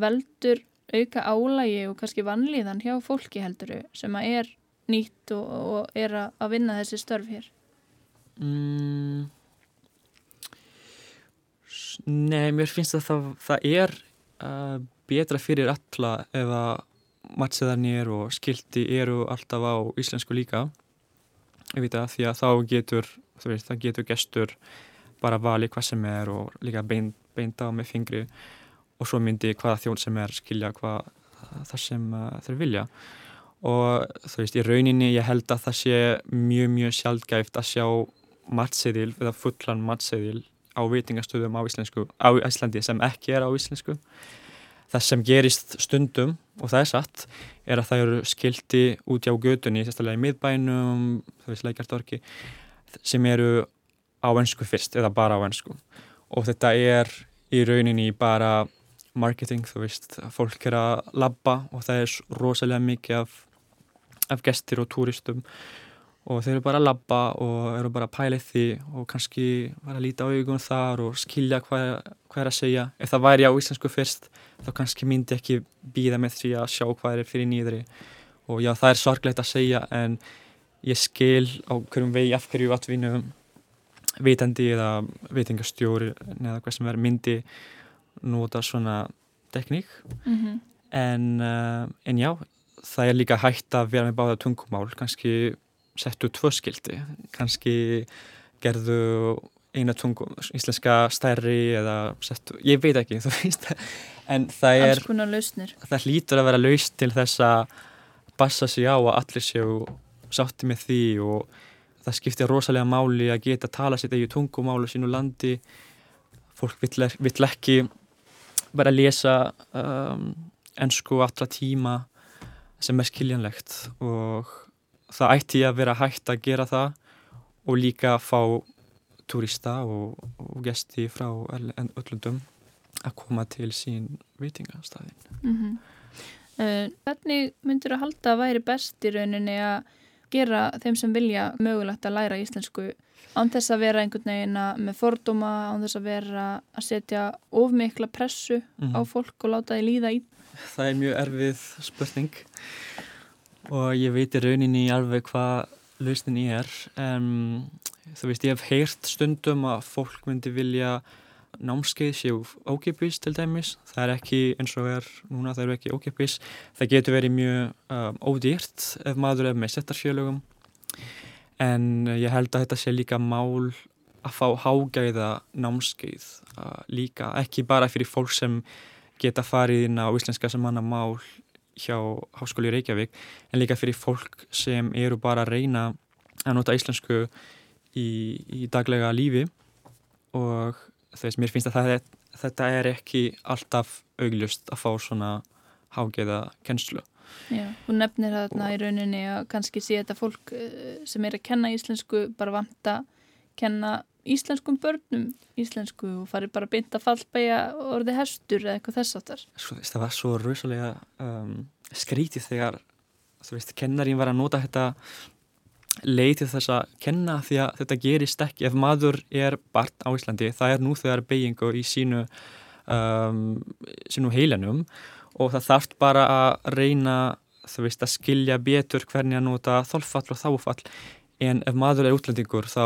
veldur auka álægi og kannski vannlíðan hjá fólki helduru sem að er nýtt og, og er að vinna þessi störf hér? Mm. Nei, mér finnst að það, það er uh, betra fyrir alla ef að matseðarnir og skildi eru alltaf á íslensku líka. Að því að þá getur veist, það getur gestur bara vali hvað sem er og líka beint, beint á með fingri og svo myndi hvaða þjón sem er skilja hvað það sem uh, þeir vilja. Og þú veist, í rauninni ég held að það sé mjög, mjög sjálfgæft að sjá matseðil eða fullan matseðil á veitingastöðum á á Íslandi sem ekki er á Íslensku það sem gerist stundum og það er satt er að það eru skildi út á gödunni, sérstaklega í miðbænum þú veist, leikjartorki sem eru á ennsku fyrst eða bara á ennsku og þetta er í rauninni bara marketing, þú veist, fólk er að labba og það er rosalega mikið af, af gestir og túristum og þeir eru bara að labba og eru bara að pæla því og kannski vera að líta á augun þar og skilja hvað, hvað er að segja. Ef það væri á íslensku fyrst þá kannski myndi ekki býða með því að sjá hvað er fyrir nýðri. Og já það er sorglegt að segja en ég skil á hverjum vegi af hverju atvinnum vitandi eða veitingastjóri eða hvað sem er myndi nota svona tekník. Mm -hmm. en, uh, en já það er líka hægt að vera með báða tungumál. Kannski settu tvö skildi kannski gerðu eina tungum, íslenska stærri eða settu, ég veit ekki þú veist, en það er það hlýtur að vera laust til þess að bassa sig á að allir séu sátti með því og það skiptir rosalega máli að geta tala sér eigi tungumál og sínu landi. Fólk vill, vill ekki bara að lesa um, ennsku allra tíma sem er skiljanlegt og það ætti að vera hægt að gera það og líka að fá turista og, og gesti frá öllundum að koma til sín veitingastæðin. Mm -hmm. uh, hvernig myndur að halda að væri best í rauninni að gera þeim sem vilja mögulegt að læra íslensku án þess að vera einhvern veginn með fordóma, án þess að vera að setja ofmikla pressu mm -hmm. á fólk og láta því líða í? Það er mjög erfið spurning og ég veit í rauninni alveg hvað lausnin er. En þú veist ég hef heyrt stundum að fólk myndi vilja námskeið séu ókipis til dæmis. Það er ekki eins og er núna það eru ekki ókipis það getur verið mjög um, ódýrt ef maður er með settarfjölugum en ég held að þetta sé líka mál að fá hágæða námskeið uh, líka. Ekki bara fyrir fólk sem geta farið inn á íslenska sem manna mál hjá Háskóli Reykjavík en líka fyrir fólk sem eru bara að reyna að nota íslensku í, í daglega lífi og þess mér finnst að það, þetta er ekki alltaf auglust að fá svona hágeða kennslu. Já, hún nefnir þarna í rauninni að kannski sé þetta fólk eh, sem er að kenna íslensku bara vant að kenna íslenskum börnum íslensku og fari bara beint að fallbæja orði hestur eða eitthvað þess aftar. Svo, það var svo rausalega um, skrítið þegar þú veist, kennarín var að nota þetta leitið þess að kenna því að þetta gerist ekki ef maður er barn á Íslandi það er nú þegar beigingu í sínu um, sínu heilanum og það þarf bara að reyna þú veist að skilja betur hvernig að nota þolfall og þáfall en ef maður er útlendingur þá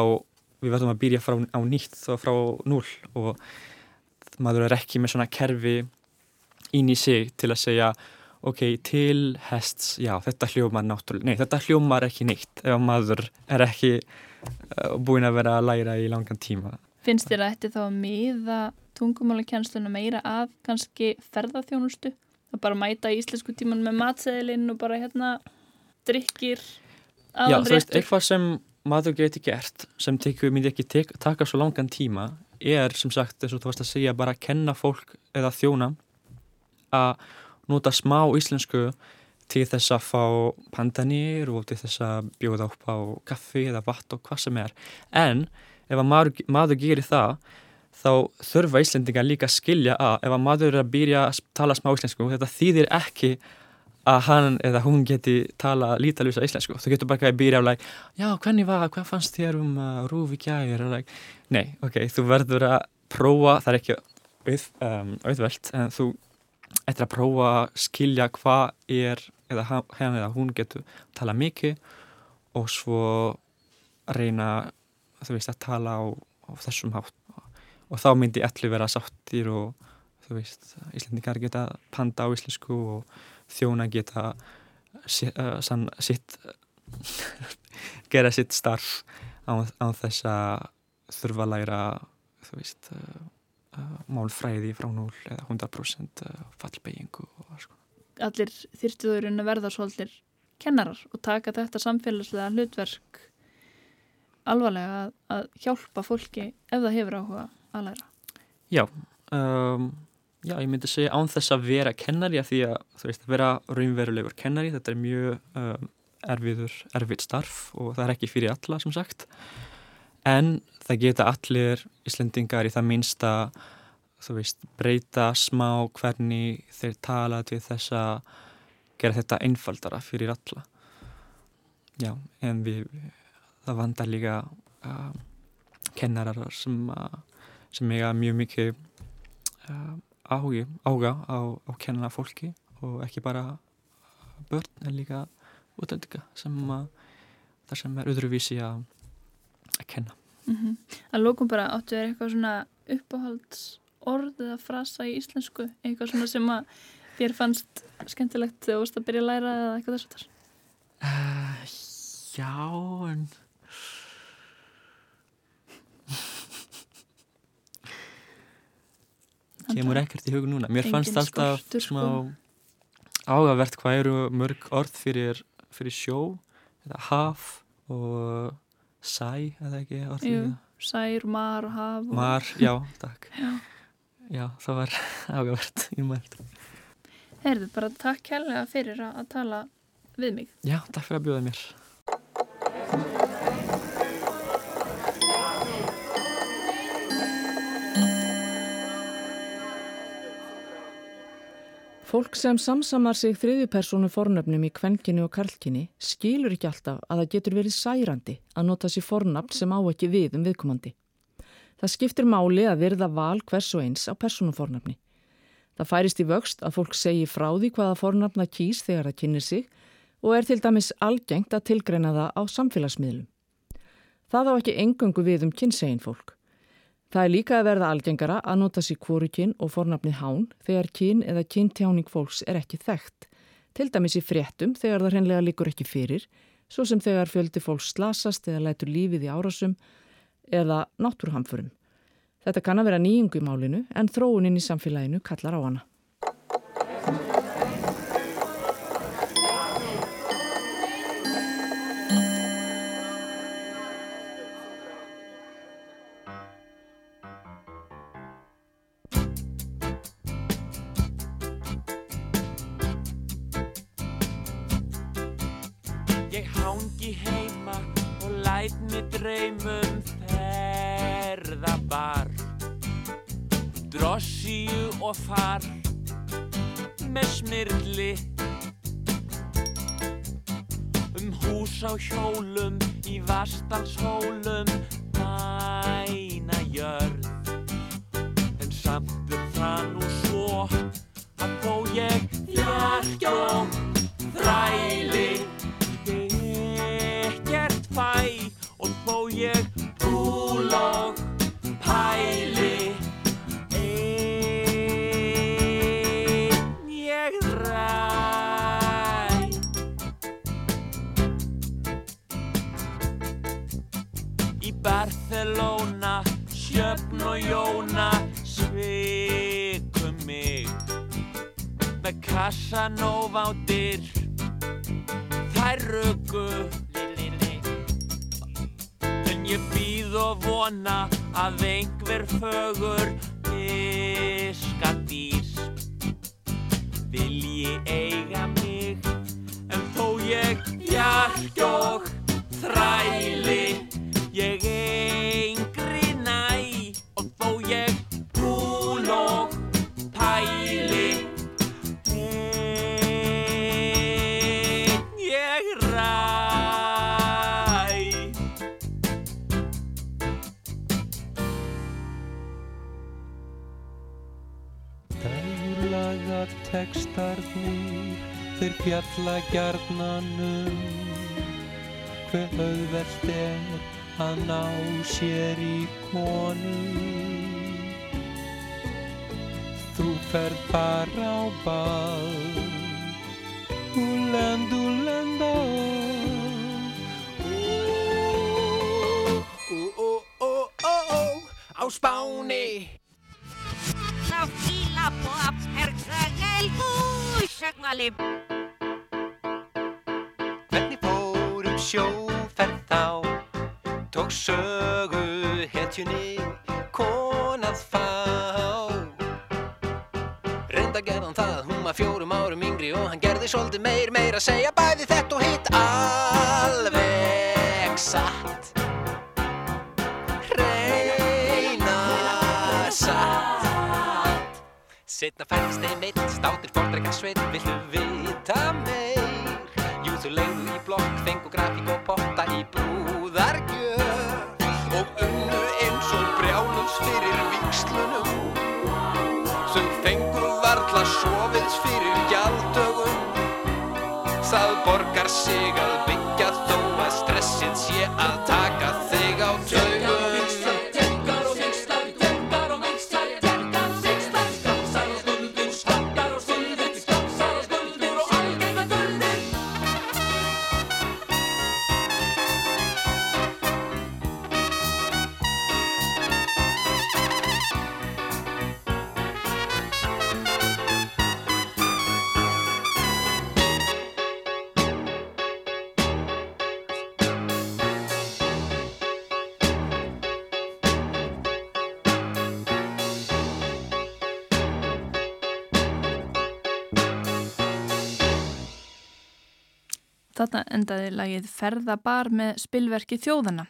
við verðum að byrja frá, á nýtt þá frá núl og maður er ekki með svona kerfi ín í sig til að segja ok, til hests, já, þetta hljómar náttúrulega, nei, þetta hljómar ekki neitt ef maður er ekki uh, búin að vera að læra í langan tíma. Finnst þér að þetta þá að miða tungumálakennsluna meira að kannski ferðarþjónustu? Það bara mæta í íslensku tíman með matseðilinn og bara hérna drikkir? Já, þú veist, eitthvað sem maður geti gert, sem teku, myndi ekki tek, taka svo langan tíma, er sem sagt, eins og þú varst að segja, bara að kenna fólk eða þjóna að nota smá íslensku til þess að fá pandanir og til þess að bjóða upp á kaffi eða vatn og hvað sem er. En ef að maður, maður gerir það, þá þurfa Íslendinga líka að skilja að ef að maður er að byrja að tala smá íslensku, þetta þýðir ekki að hann eða hún geti tala lítalvísa íslensku. Þú getur bara ekki að byrja á like, já, hvernig var, hvað fannst þér um uh, rúfi gæðir? Like, nei, ok, þú verður að prófa, það er ekki auð, um, auðvelt, en þú eftir að prófa að skilja hvað er eða hann eða hún getur tala mikið og svo reyna þú veist að tala á, á þessum hátt og þá myndi allir vera sáttir og þú veist Íslandikar geta panda á íslensku og þjóna geta uh, sann, sitt gera sitt starf á, á þess að þurfa að læra þú veist uh, uh, málfræði frá 0 eða 100% uh, fallbeggingu og sko. Allir þyrtiðurinn að verða svolítir kennarar og taka þetta samfélagslega hlutverk alvarlega að, að hjálpa fólki ef það hefur áhuga að læra. Já, um, já, ég myndi segja án þess að vera kennari að því að þú veist að vera raunverulegur kennari, þetta er mjög um, erfiður, erfið starf og það er ekki fyrir alla sem sagt. En það geta allir Íslendingar í það minnsta þú veist, breyta smá hvernig þeir tala til þess að gera þetta einfaldara fyrir alla. Já, en við það vandar líka uh, kennarar sem, uh, sem eiga mjög mikið uh, áhuga, áhuga á, á kenna fólki og ekki bara börn en líka útlendinga sem það sem er öðruvísi að að kenna. Mm -hmm. að lókum bara áttu er eitthvað svona uppáhalds orð eða frasa í íslensku? Eitthvað svona sem að þér fannst skemmtilegt þegar þú varst að byrja að læra eða eitthvað þess að þar uh, Já en kemur ekkert í hug núna. Mér fannst alltaf skortur, smá sko. ágavert hvað eru mörg orð fyrir, fyrir sjó eða haf og Sæ, eða ekki Jú, Sær, Mar Haf og... Mar, já, takk. Já, já það var ágæðvert í mælt Herðu, bara takk kærlega fyrir að tala við mig. Já, takk fyrir að bjóða mér Fólk sem samsamar sig þriðjupersonu fornöfnum í kvenkinu og karlkini skilur ekki alltaf að það getur verið særandi að nota sér fornöfn sem á ekki við um viðkomandi. Það skiptir máli að verða val hvers og eins á personufornöfni. Það færist í vöxt að fólk segi frá því hvaða fornöfna kýs þegar það kynir sig og er til dæmis algengt að tilgreina það á samfélagsmiðlum. Það á ekki engungu við um kynsegin fólk. Það er líka að verða algengara að nota sér kvorukinn og fornafnið hán þegar kyn eða kyntjáning fólks er ekki þekkt. Til dæmis í fréttum þegar það hreinlega líkur ekki fyrir, svo sem þegar fjöldi fólks slasast eða lætur lífið í árásum eða náttúrhamfurum. Þetta kann að vera nýjungu í málinu en þróunin í samfélaginu kallar á hana. Og far með smirli Um hús á hjólum í vastalshólum mæna jörð. En samt er það nú svo að þó ég fjarkjó Casanova á dyr. Þær röku en ég býð og vona að einhver fögur fiskadís vilji eiga mig en þó ég jarkjók þræli. Ég engri textarnir þeir fjalla gjarnanum. Hver auðvelt er að ná sér í konum. Þú ferð bara á ball. Úlend, úlenda Ó, ó, ó, ó, ó, á Spáni húsögnali Hvernig fórum sjóferð þá? Tók sögu hetjunni konað fá. Reynda gerðan það, hún var fjórum árum yngri og hann gerði svolítið meir, meir að segja bæði þetta og hitt. Alveg satt Setna færðist þeim eitt, státir fordreika sveit, viltu vita meir? Jú, þú leiðu í blokk, fengu grafík og potta í brúðargjöf og unnu eins og brjálums fyrir vikslunum sem fengu varla sofiðs fyrir gjaldögum Það borgar sig að byggja endaði lagið Ferðabar með spilverki þjóðana.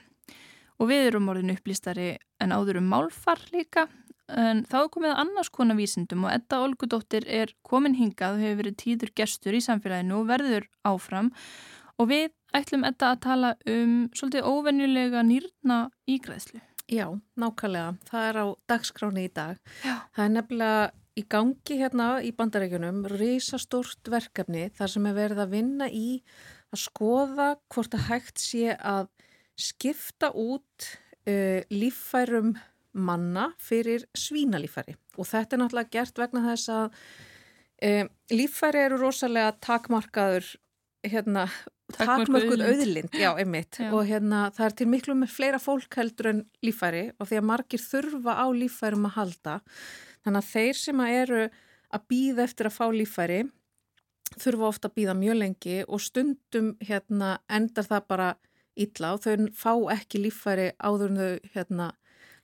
Og við erum orðin upplýstari en áður um málfar líka. En þá er komið annars konar vísindum og Edda Olgudóttir er komin hingað og hefur verið tíður gestur í samfélaginu og verður áfram. Og við ætlum Edda að tala um svolítið óvenjulega nýrna ígræðslu. Já, nákvæmlega. Það er á dagskráni í dag. Já. Það er nefnilega í gangi hérna í bandarækjunum risastórt verkefni þar sem er verið að vinna í að skoða hvort að hægt sé að skipta út uh, líffærum manna fyrir svínalíffæri. Og þetta er náttúrulega gert vegna þess að um, líffæri eru rosalega takmarkaður hérna, takmörkuð auðlind. já, einmitt, Já. og hérna það er til miklu með fleira fólk heldur en líffæri og því að margir þurfa á líffærum að halda. Þannig að þeir sem að eru að býða eftir að fá líffæri þurfa ofta að býða mjög lengi og stundum hérna endar það bara illa og þau fá ekki líffæri áður en þau hérna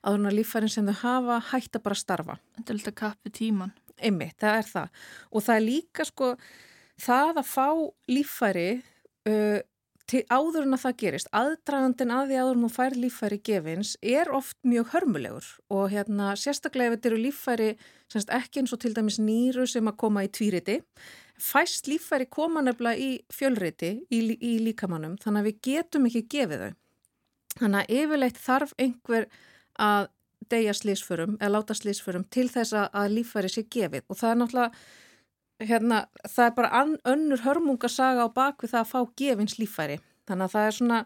áður en að líffærin sem þau hafa hætta bara að starfa. Þetta er alltaf kappi tíman. Einmitt, það er það. Og það er líka sko það að fá líffæri uh, til áður en að það gerist, aðdragandin að því áður en þú fær líffæri gefins er oft mjög hörmulegur og hérna sérstaklega ef þetta eru líffæri semst ekki eins og til dæmis nýru sem að koma í tvíriti, fæst líffæri koma nefnilega í fjölriti í, í líkamannum þannig að við getum ekki gefið þau. Þannig að yfirleitt þarf einhver að deyja slísförum eða láta slísförum til þess að, líffæri sé gefið. Og það er náttúrulega hérna, það er bara önnur hörmungasaga á bakvið það að fá gefins líffæri þannig að það er svona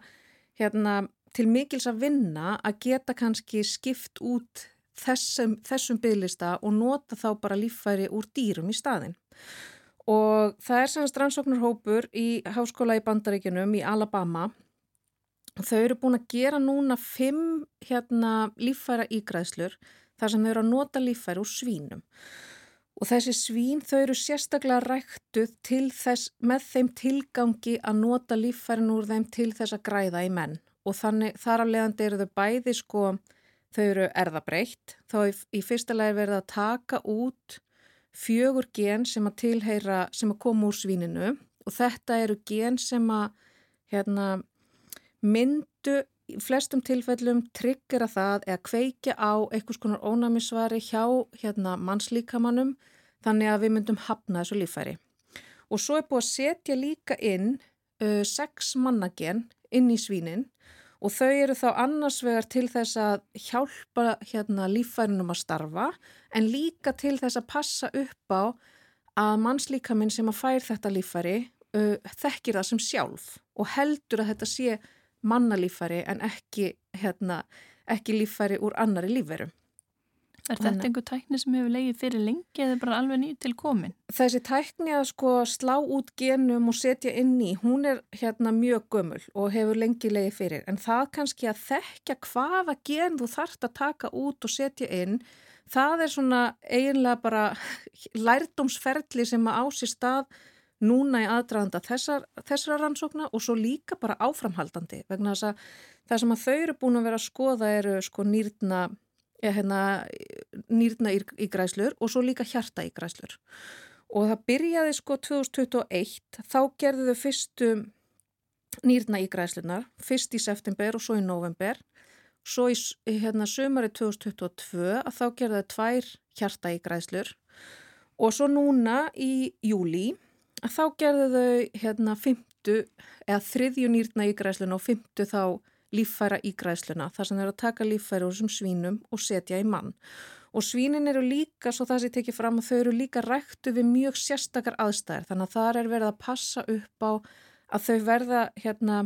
hérna, til mikils að vinna að geta kannski skipt út þessum, þessum bygglista og nota þá bara líffæri úr dýrum í staðin og það er semast rannsóknarhópur í háskóla í Bandaríkinum í Alabama Þau eru búin að gera núna fimm hérna, líffæra ígræðslur þar sem þau eru að nota líffæri úr svínum. Og þessi svín þau eru sérstaklega ræktuð þess, með þeim tilgangi að nota líffærin úr þeim til þess að græða í menn. Og þannig þar af leiðandi eru þau bæði sko, þau eru erðabreitt. Þá í, í fyrsta lagi verið að taka út fjögur gen sem að tilheyra, sem að koma úr svíninu og þetta eru gen sem að hérna myndu í flestum tilfellum tryggjara það eða kveikja á einhvers konar ónæmisvari hjá hérna, mannslíkamannum þannig að við myndum hafna þessu lífæri. Og svo er búið að setja líka inn uh, sex mannagen inn í svínin og þau eru þá annars vegar til þess að hjálpa hérna, lífærinum að starfa en líka til þess að passa upp á að mannslíkaminn sem að fær þetta lífæri uh, þekkir það sem sjálf og heldur að þetta sé mannalífæri en ekki, hérna, ekki lífæri úr annari lífveru. Er þetta einhver tækni sem hefur legið fyrir lengi eða bara alveg nýtt til komin? Þessi tækni að sko slá út genum og setja inn í, hún er hérna mjög gömul og hefur lengi legið fyrir. En það kannski að þekka hvaða gen þú þarft að taka út og setja inn, það er svona eiginlega bara lærdómsferðli sem að ási stað núna í aðdraðanda þessar, þessara rannsókna og svo líka bara áframhaldandi vegna þess að það sem að þau eru búin að vera að skoða eru sko nýrna, hérna, nýrna í, í græslur og svo líka hjarta í græslur og það byrjaði sko 2021 þá gerðu þau fyrstu nýrna í græslunar fyrst í september og svo í november svo í hérna, sömari 2022 að þá gerðu þau tvær hjarta í græslur og svo núna í júli að þá gerðu þau hérna fymtu eða þriðju nýrna ígræsluna og fymtu þá líffæra ígræsluna þar sem þau eru að taka líffæra úr þessum svínum og setja í mann. Og svínin eru líka, svo það sem ég tekið fram, þau eru líka ræktu við mjög sérstakar aðstæðir þannig að þar er verið að passa upp á að þau verða hérna,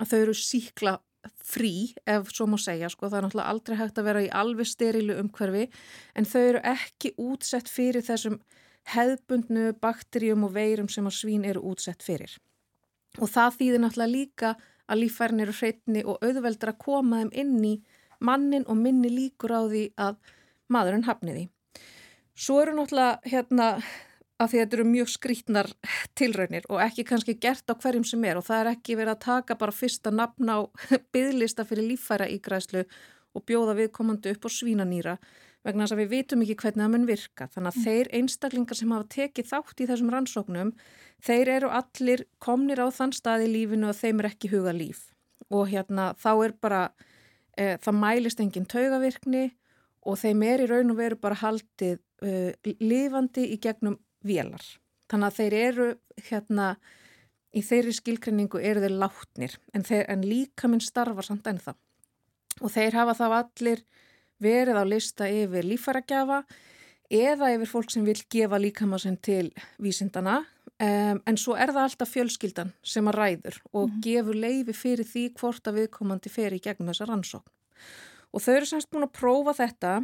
að þau eru síkla frí, ef svo má segja, sko, það er náttúrulega aldrei hægt að vera í alveg sterilu umhverfi en þau eru ekki útsett fyrir þessum hefðbundnu bakterjum og veirum sem að svín eru útsett fyrir. Og það þýðir náttúrulega líka að líffærin eru hreitni og auðveldur að koma þeim inn í mannin og minni líkur á því að maðurinn hafniði. Svo eru náttúrulega hérna að því þetta eru mjög skrítnar tilraunir og ekki kannski gert á hverjum sem er og það er ekki verið að taka bara fyrsta nafn á byggðlista fyrir líffæra ígræslu og bjóða viðkomandi upp á svínanýra vegna þess að við vitum ekki hvernig það mun virka. Þannig að mm. þeir einstaklingar sem hafa tekið þátt í þessum rannsóknum, þeir eru allir komnir á þann stað í lífinu og þeim er ekki huga líf. Og hérna þá er bara, e, það mælist engin taugavirkni og þeim er í raun og veru bara haldið e, lifandi í gegnum vélar. Þannig að þeir eru hérna, í þeirri skilkrenningu eru þeir látnir en, þeir, en líka minn starfar samt ennþá. Og þeir hafa þá allir verið á lista yfir lífæragjafa eða yfir fólk sem vil gefa líkama sinn til vísindana um, en svo er það alltaf fjölskyldan sem að ræður og gefur leifi fyrir því hvort að viðkomandi fer í gegnum þessa rannsókn. Og þau eru semst búin að prófa þetta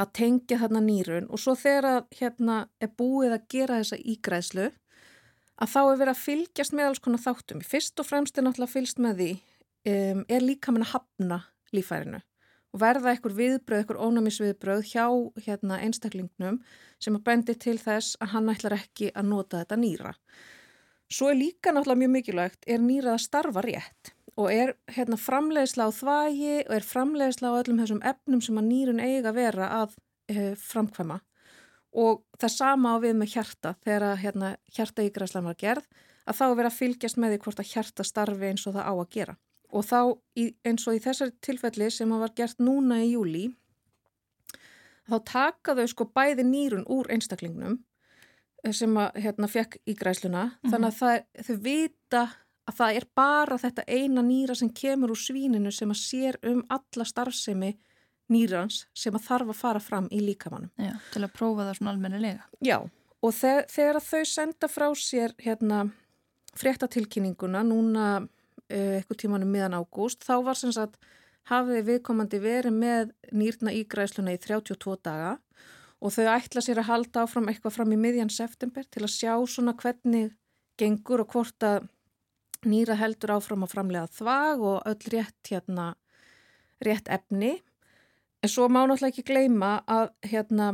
að tengja þarna nýrun og svo þegar að hérna er búið að gera þessa ígræðslu að þá er verið að fylgjast með alls konar þáttum. Fyrst og fremst er náttúrulega fylgst með því um, er líka með að hafna lífærinu og verða einhver viðbröð, einhver ónæmisviðbröð hjá hérna, einstaklingnum sem að bendi til þess að hann ætlar ekki að nota þetta nýra. Svo er líka náttúrulega mjög mikilvægt er nýrað að starfa rétt? Og er hérna, framleiðsla á þvægi og er framleiðsla á öllum þessum efnum sem að nýrun eiga að vera að e, framkvæma? Og það sama á við með hjarta. Þegar hérna, hjarta ígræslan var gerð að þá vera að fylgjast með því hvort að hjarta starfi eins og það á að gera og þá í, eins og í þessari tilfelli sem var gert núna í júli þá taka þau sko bæði nýrun úr einstaklingnum eh, sem að hérna fekk í græsluna mm -hmm. þannig að það, þau vita að það er bara þetta eina nýra sem kemur úr svíninu sem að sér um alla starfsemi nýrans sem að þarf að fara fram í líkamannum. Já, til að prófa það svona almennilega. Já, og þe þegar þau senda frá sér hérna fréttatilkynninguna núna eitthvað tímanum miðan ágúst, þá var sem sagt hafið viðkomandi verið með nýrna ígræsluna í 32 daga og þau ætla sér að halda áfram eitthvað fram í miðjan september til að sjá svona hvernig gengur og hvort að nýra heldur áfram að framlega þvag og öll rétt hérna rétt efni. En svo má náttúrulega ekki gleyma að hérna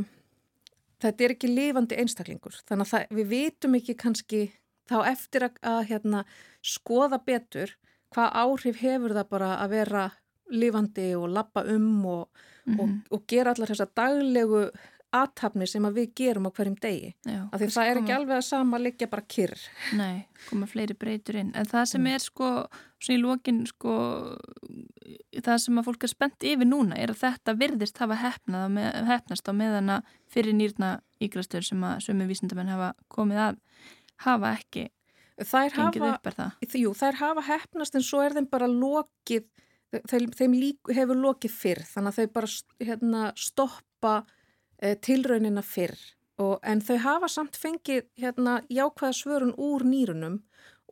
þetta er ekki lifandi einstaklingur þannig að það, við vitum ekki kannski þá eftir að, að hérna, skoða betur hvað áhrif hefur það bara að vera lifandi og lappa um og, mm -hmm. og, og gera allar þessa daglegu aðtapni sem að við gerum á hverjum degi. Já, af því það er ekki alveg að sama liggja bara kyrr. Nei, koma fleiri breytur inn. En það sem mm. er sko, í lókin sko, það sem að fólk er spennt yfir núna er að þetta virðist hafa hefnað, hefnast á meðana fyrir nýrna ígræstur sem að sömu vísindamenn hafa komið að hafa ekki þær hafa, jú, þær hafa hefnast en svo er þeim bara lokið þeim, þeim lík, hefur lokið fyrr þannig að þau bara hérna, stoppa e, tilraunina fyrr. Og, en þau hafa samt fengið hérna, jákvæða svörun úr nýrunum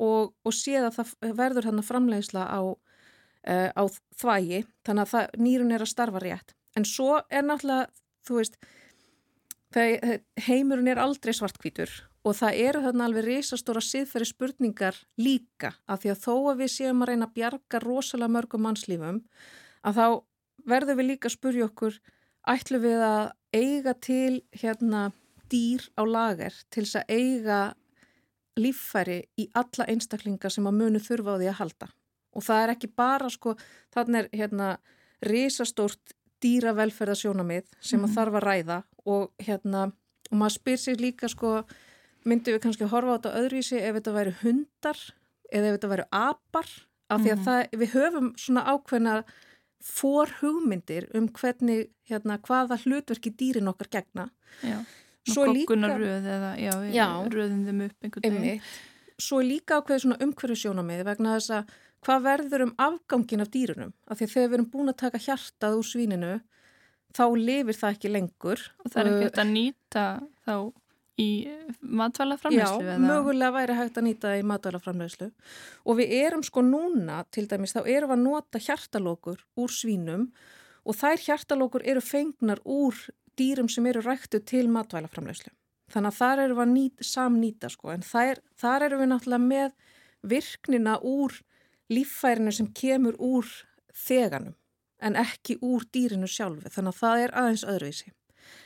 og, og séð að það verður hérna framleiðsla á, e, á þvægi þannig að það, nýrun er að starfa rétt. En svo er náttúrulega veist heimurinn er aldrei svartkvítur Og það eru þarna alveg reysastóra siðferði spurningar líka að því að þó að við séum að reyna að bjarga rosalega mörgum mannslífum að þá verðum við líka að spurja okkur ætlum við að eiga til hérna dýr á lager til þess að eiga líffæri í alla einstaklinga sem að munu þurfa á því að halda. Og það er ekki bara sko, þannig er hérna reysastórt dýravelferðasjónamið sem að mhm. þarf að ræða og hérna og maður spyr sér líka sko myndum við kannski horfa á þetta öðruvísi ef þetta væri hundar eða ef þetta væri apar af því að mm. það, við höfum svona ákveðna fór hugmyndir um hvernig, hérna, hvaða hlutverki dýrin okkar gegna. Já, kokkunarröð eða, já, já röðum þeim upp einhvern veginn. Svo líka ákveðið svona umhverfisjónamið vegna þess að hvað verður um afgangin af dýrunum? Af því að þegar við erum búin að taka hjartað úr svíninu, þá lifir það ekki lengur. Og það er ekki þetta að nýta þá í matvælaframleyslu? Já, mögulega væri hægt að nýta í matvælaframleyslu og við erum sko núna til dæmis þá erum við að nota hjartalókur úr svínum og þær hjartalókur eru fengnar úr dýrum sem eru ræktu til matvælaframleyslu. Þannig að þar eru við að nýta, samnýta sko en þar, þar eru við náttúrulega með virknina úr líffærinu sem kemur úr þeganum en ekki úr dýrinu sjálfu þannig að það er aðeins öðruvísi.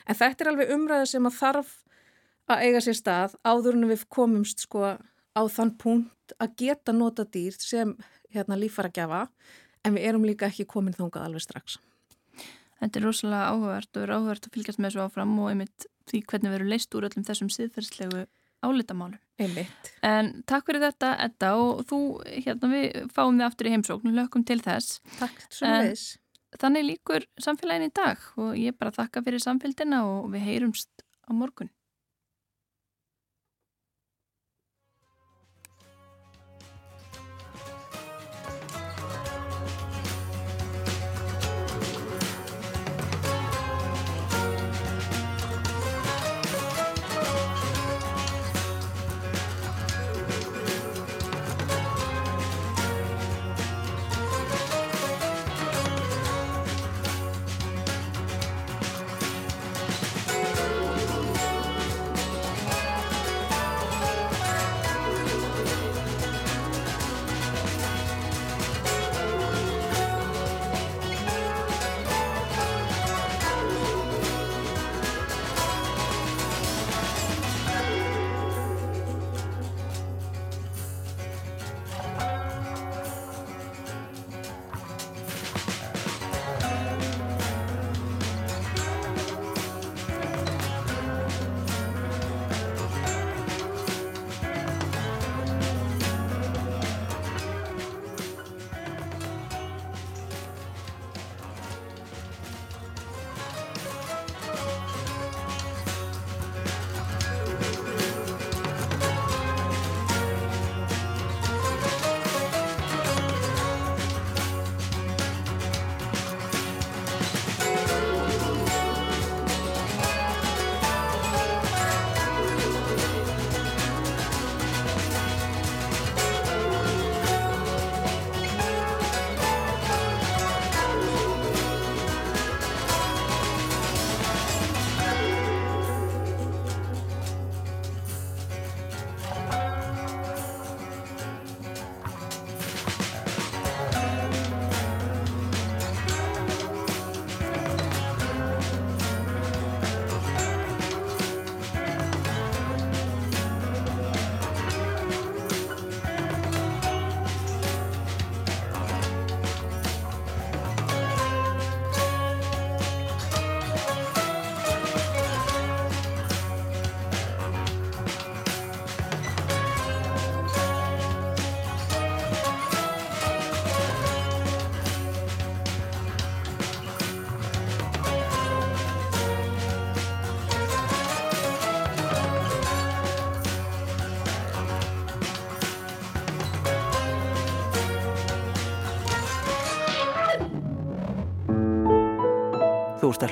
En þetta er alveg umræða sem að þarf að eiga sér stað áður en við komumst sko á þann punkt að geta nota dýr sem hérna lífara gjafa en við erum líka ekki komin þóngað alveg strax. Þetta er rosalega áhugavert og er áhugavert að fylgjast með þessu áfram og einmitt því hvernig við erum leist úr öllum þessum síðferðslegu álitamálum. Einmitt. En takk fyrir þetta Edda og þú, hérna við fáum þið aftur í heimsókn og lökum til þess. Takk svo leiðis. Þannig líkur samfélagin í dag og ég bara þakka fyrir samfélgina og við heyrumst á morgun.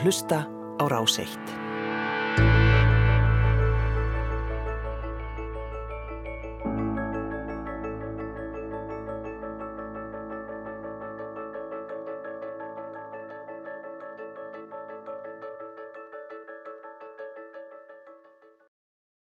Að hlusta á Rás 1.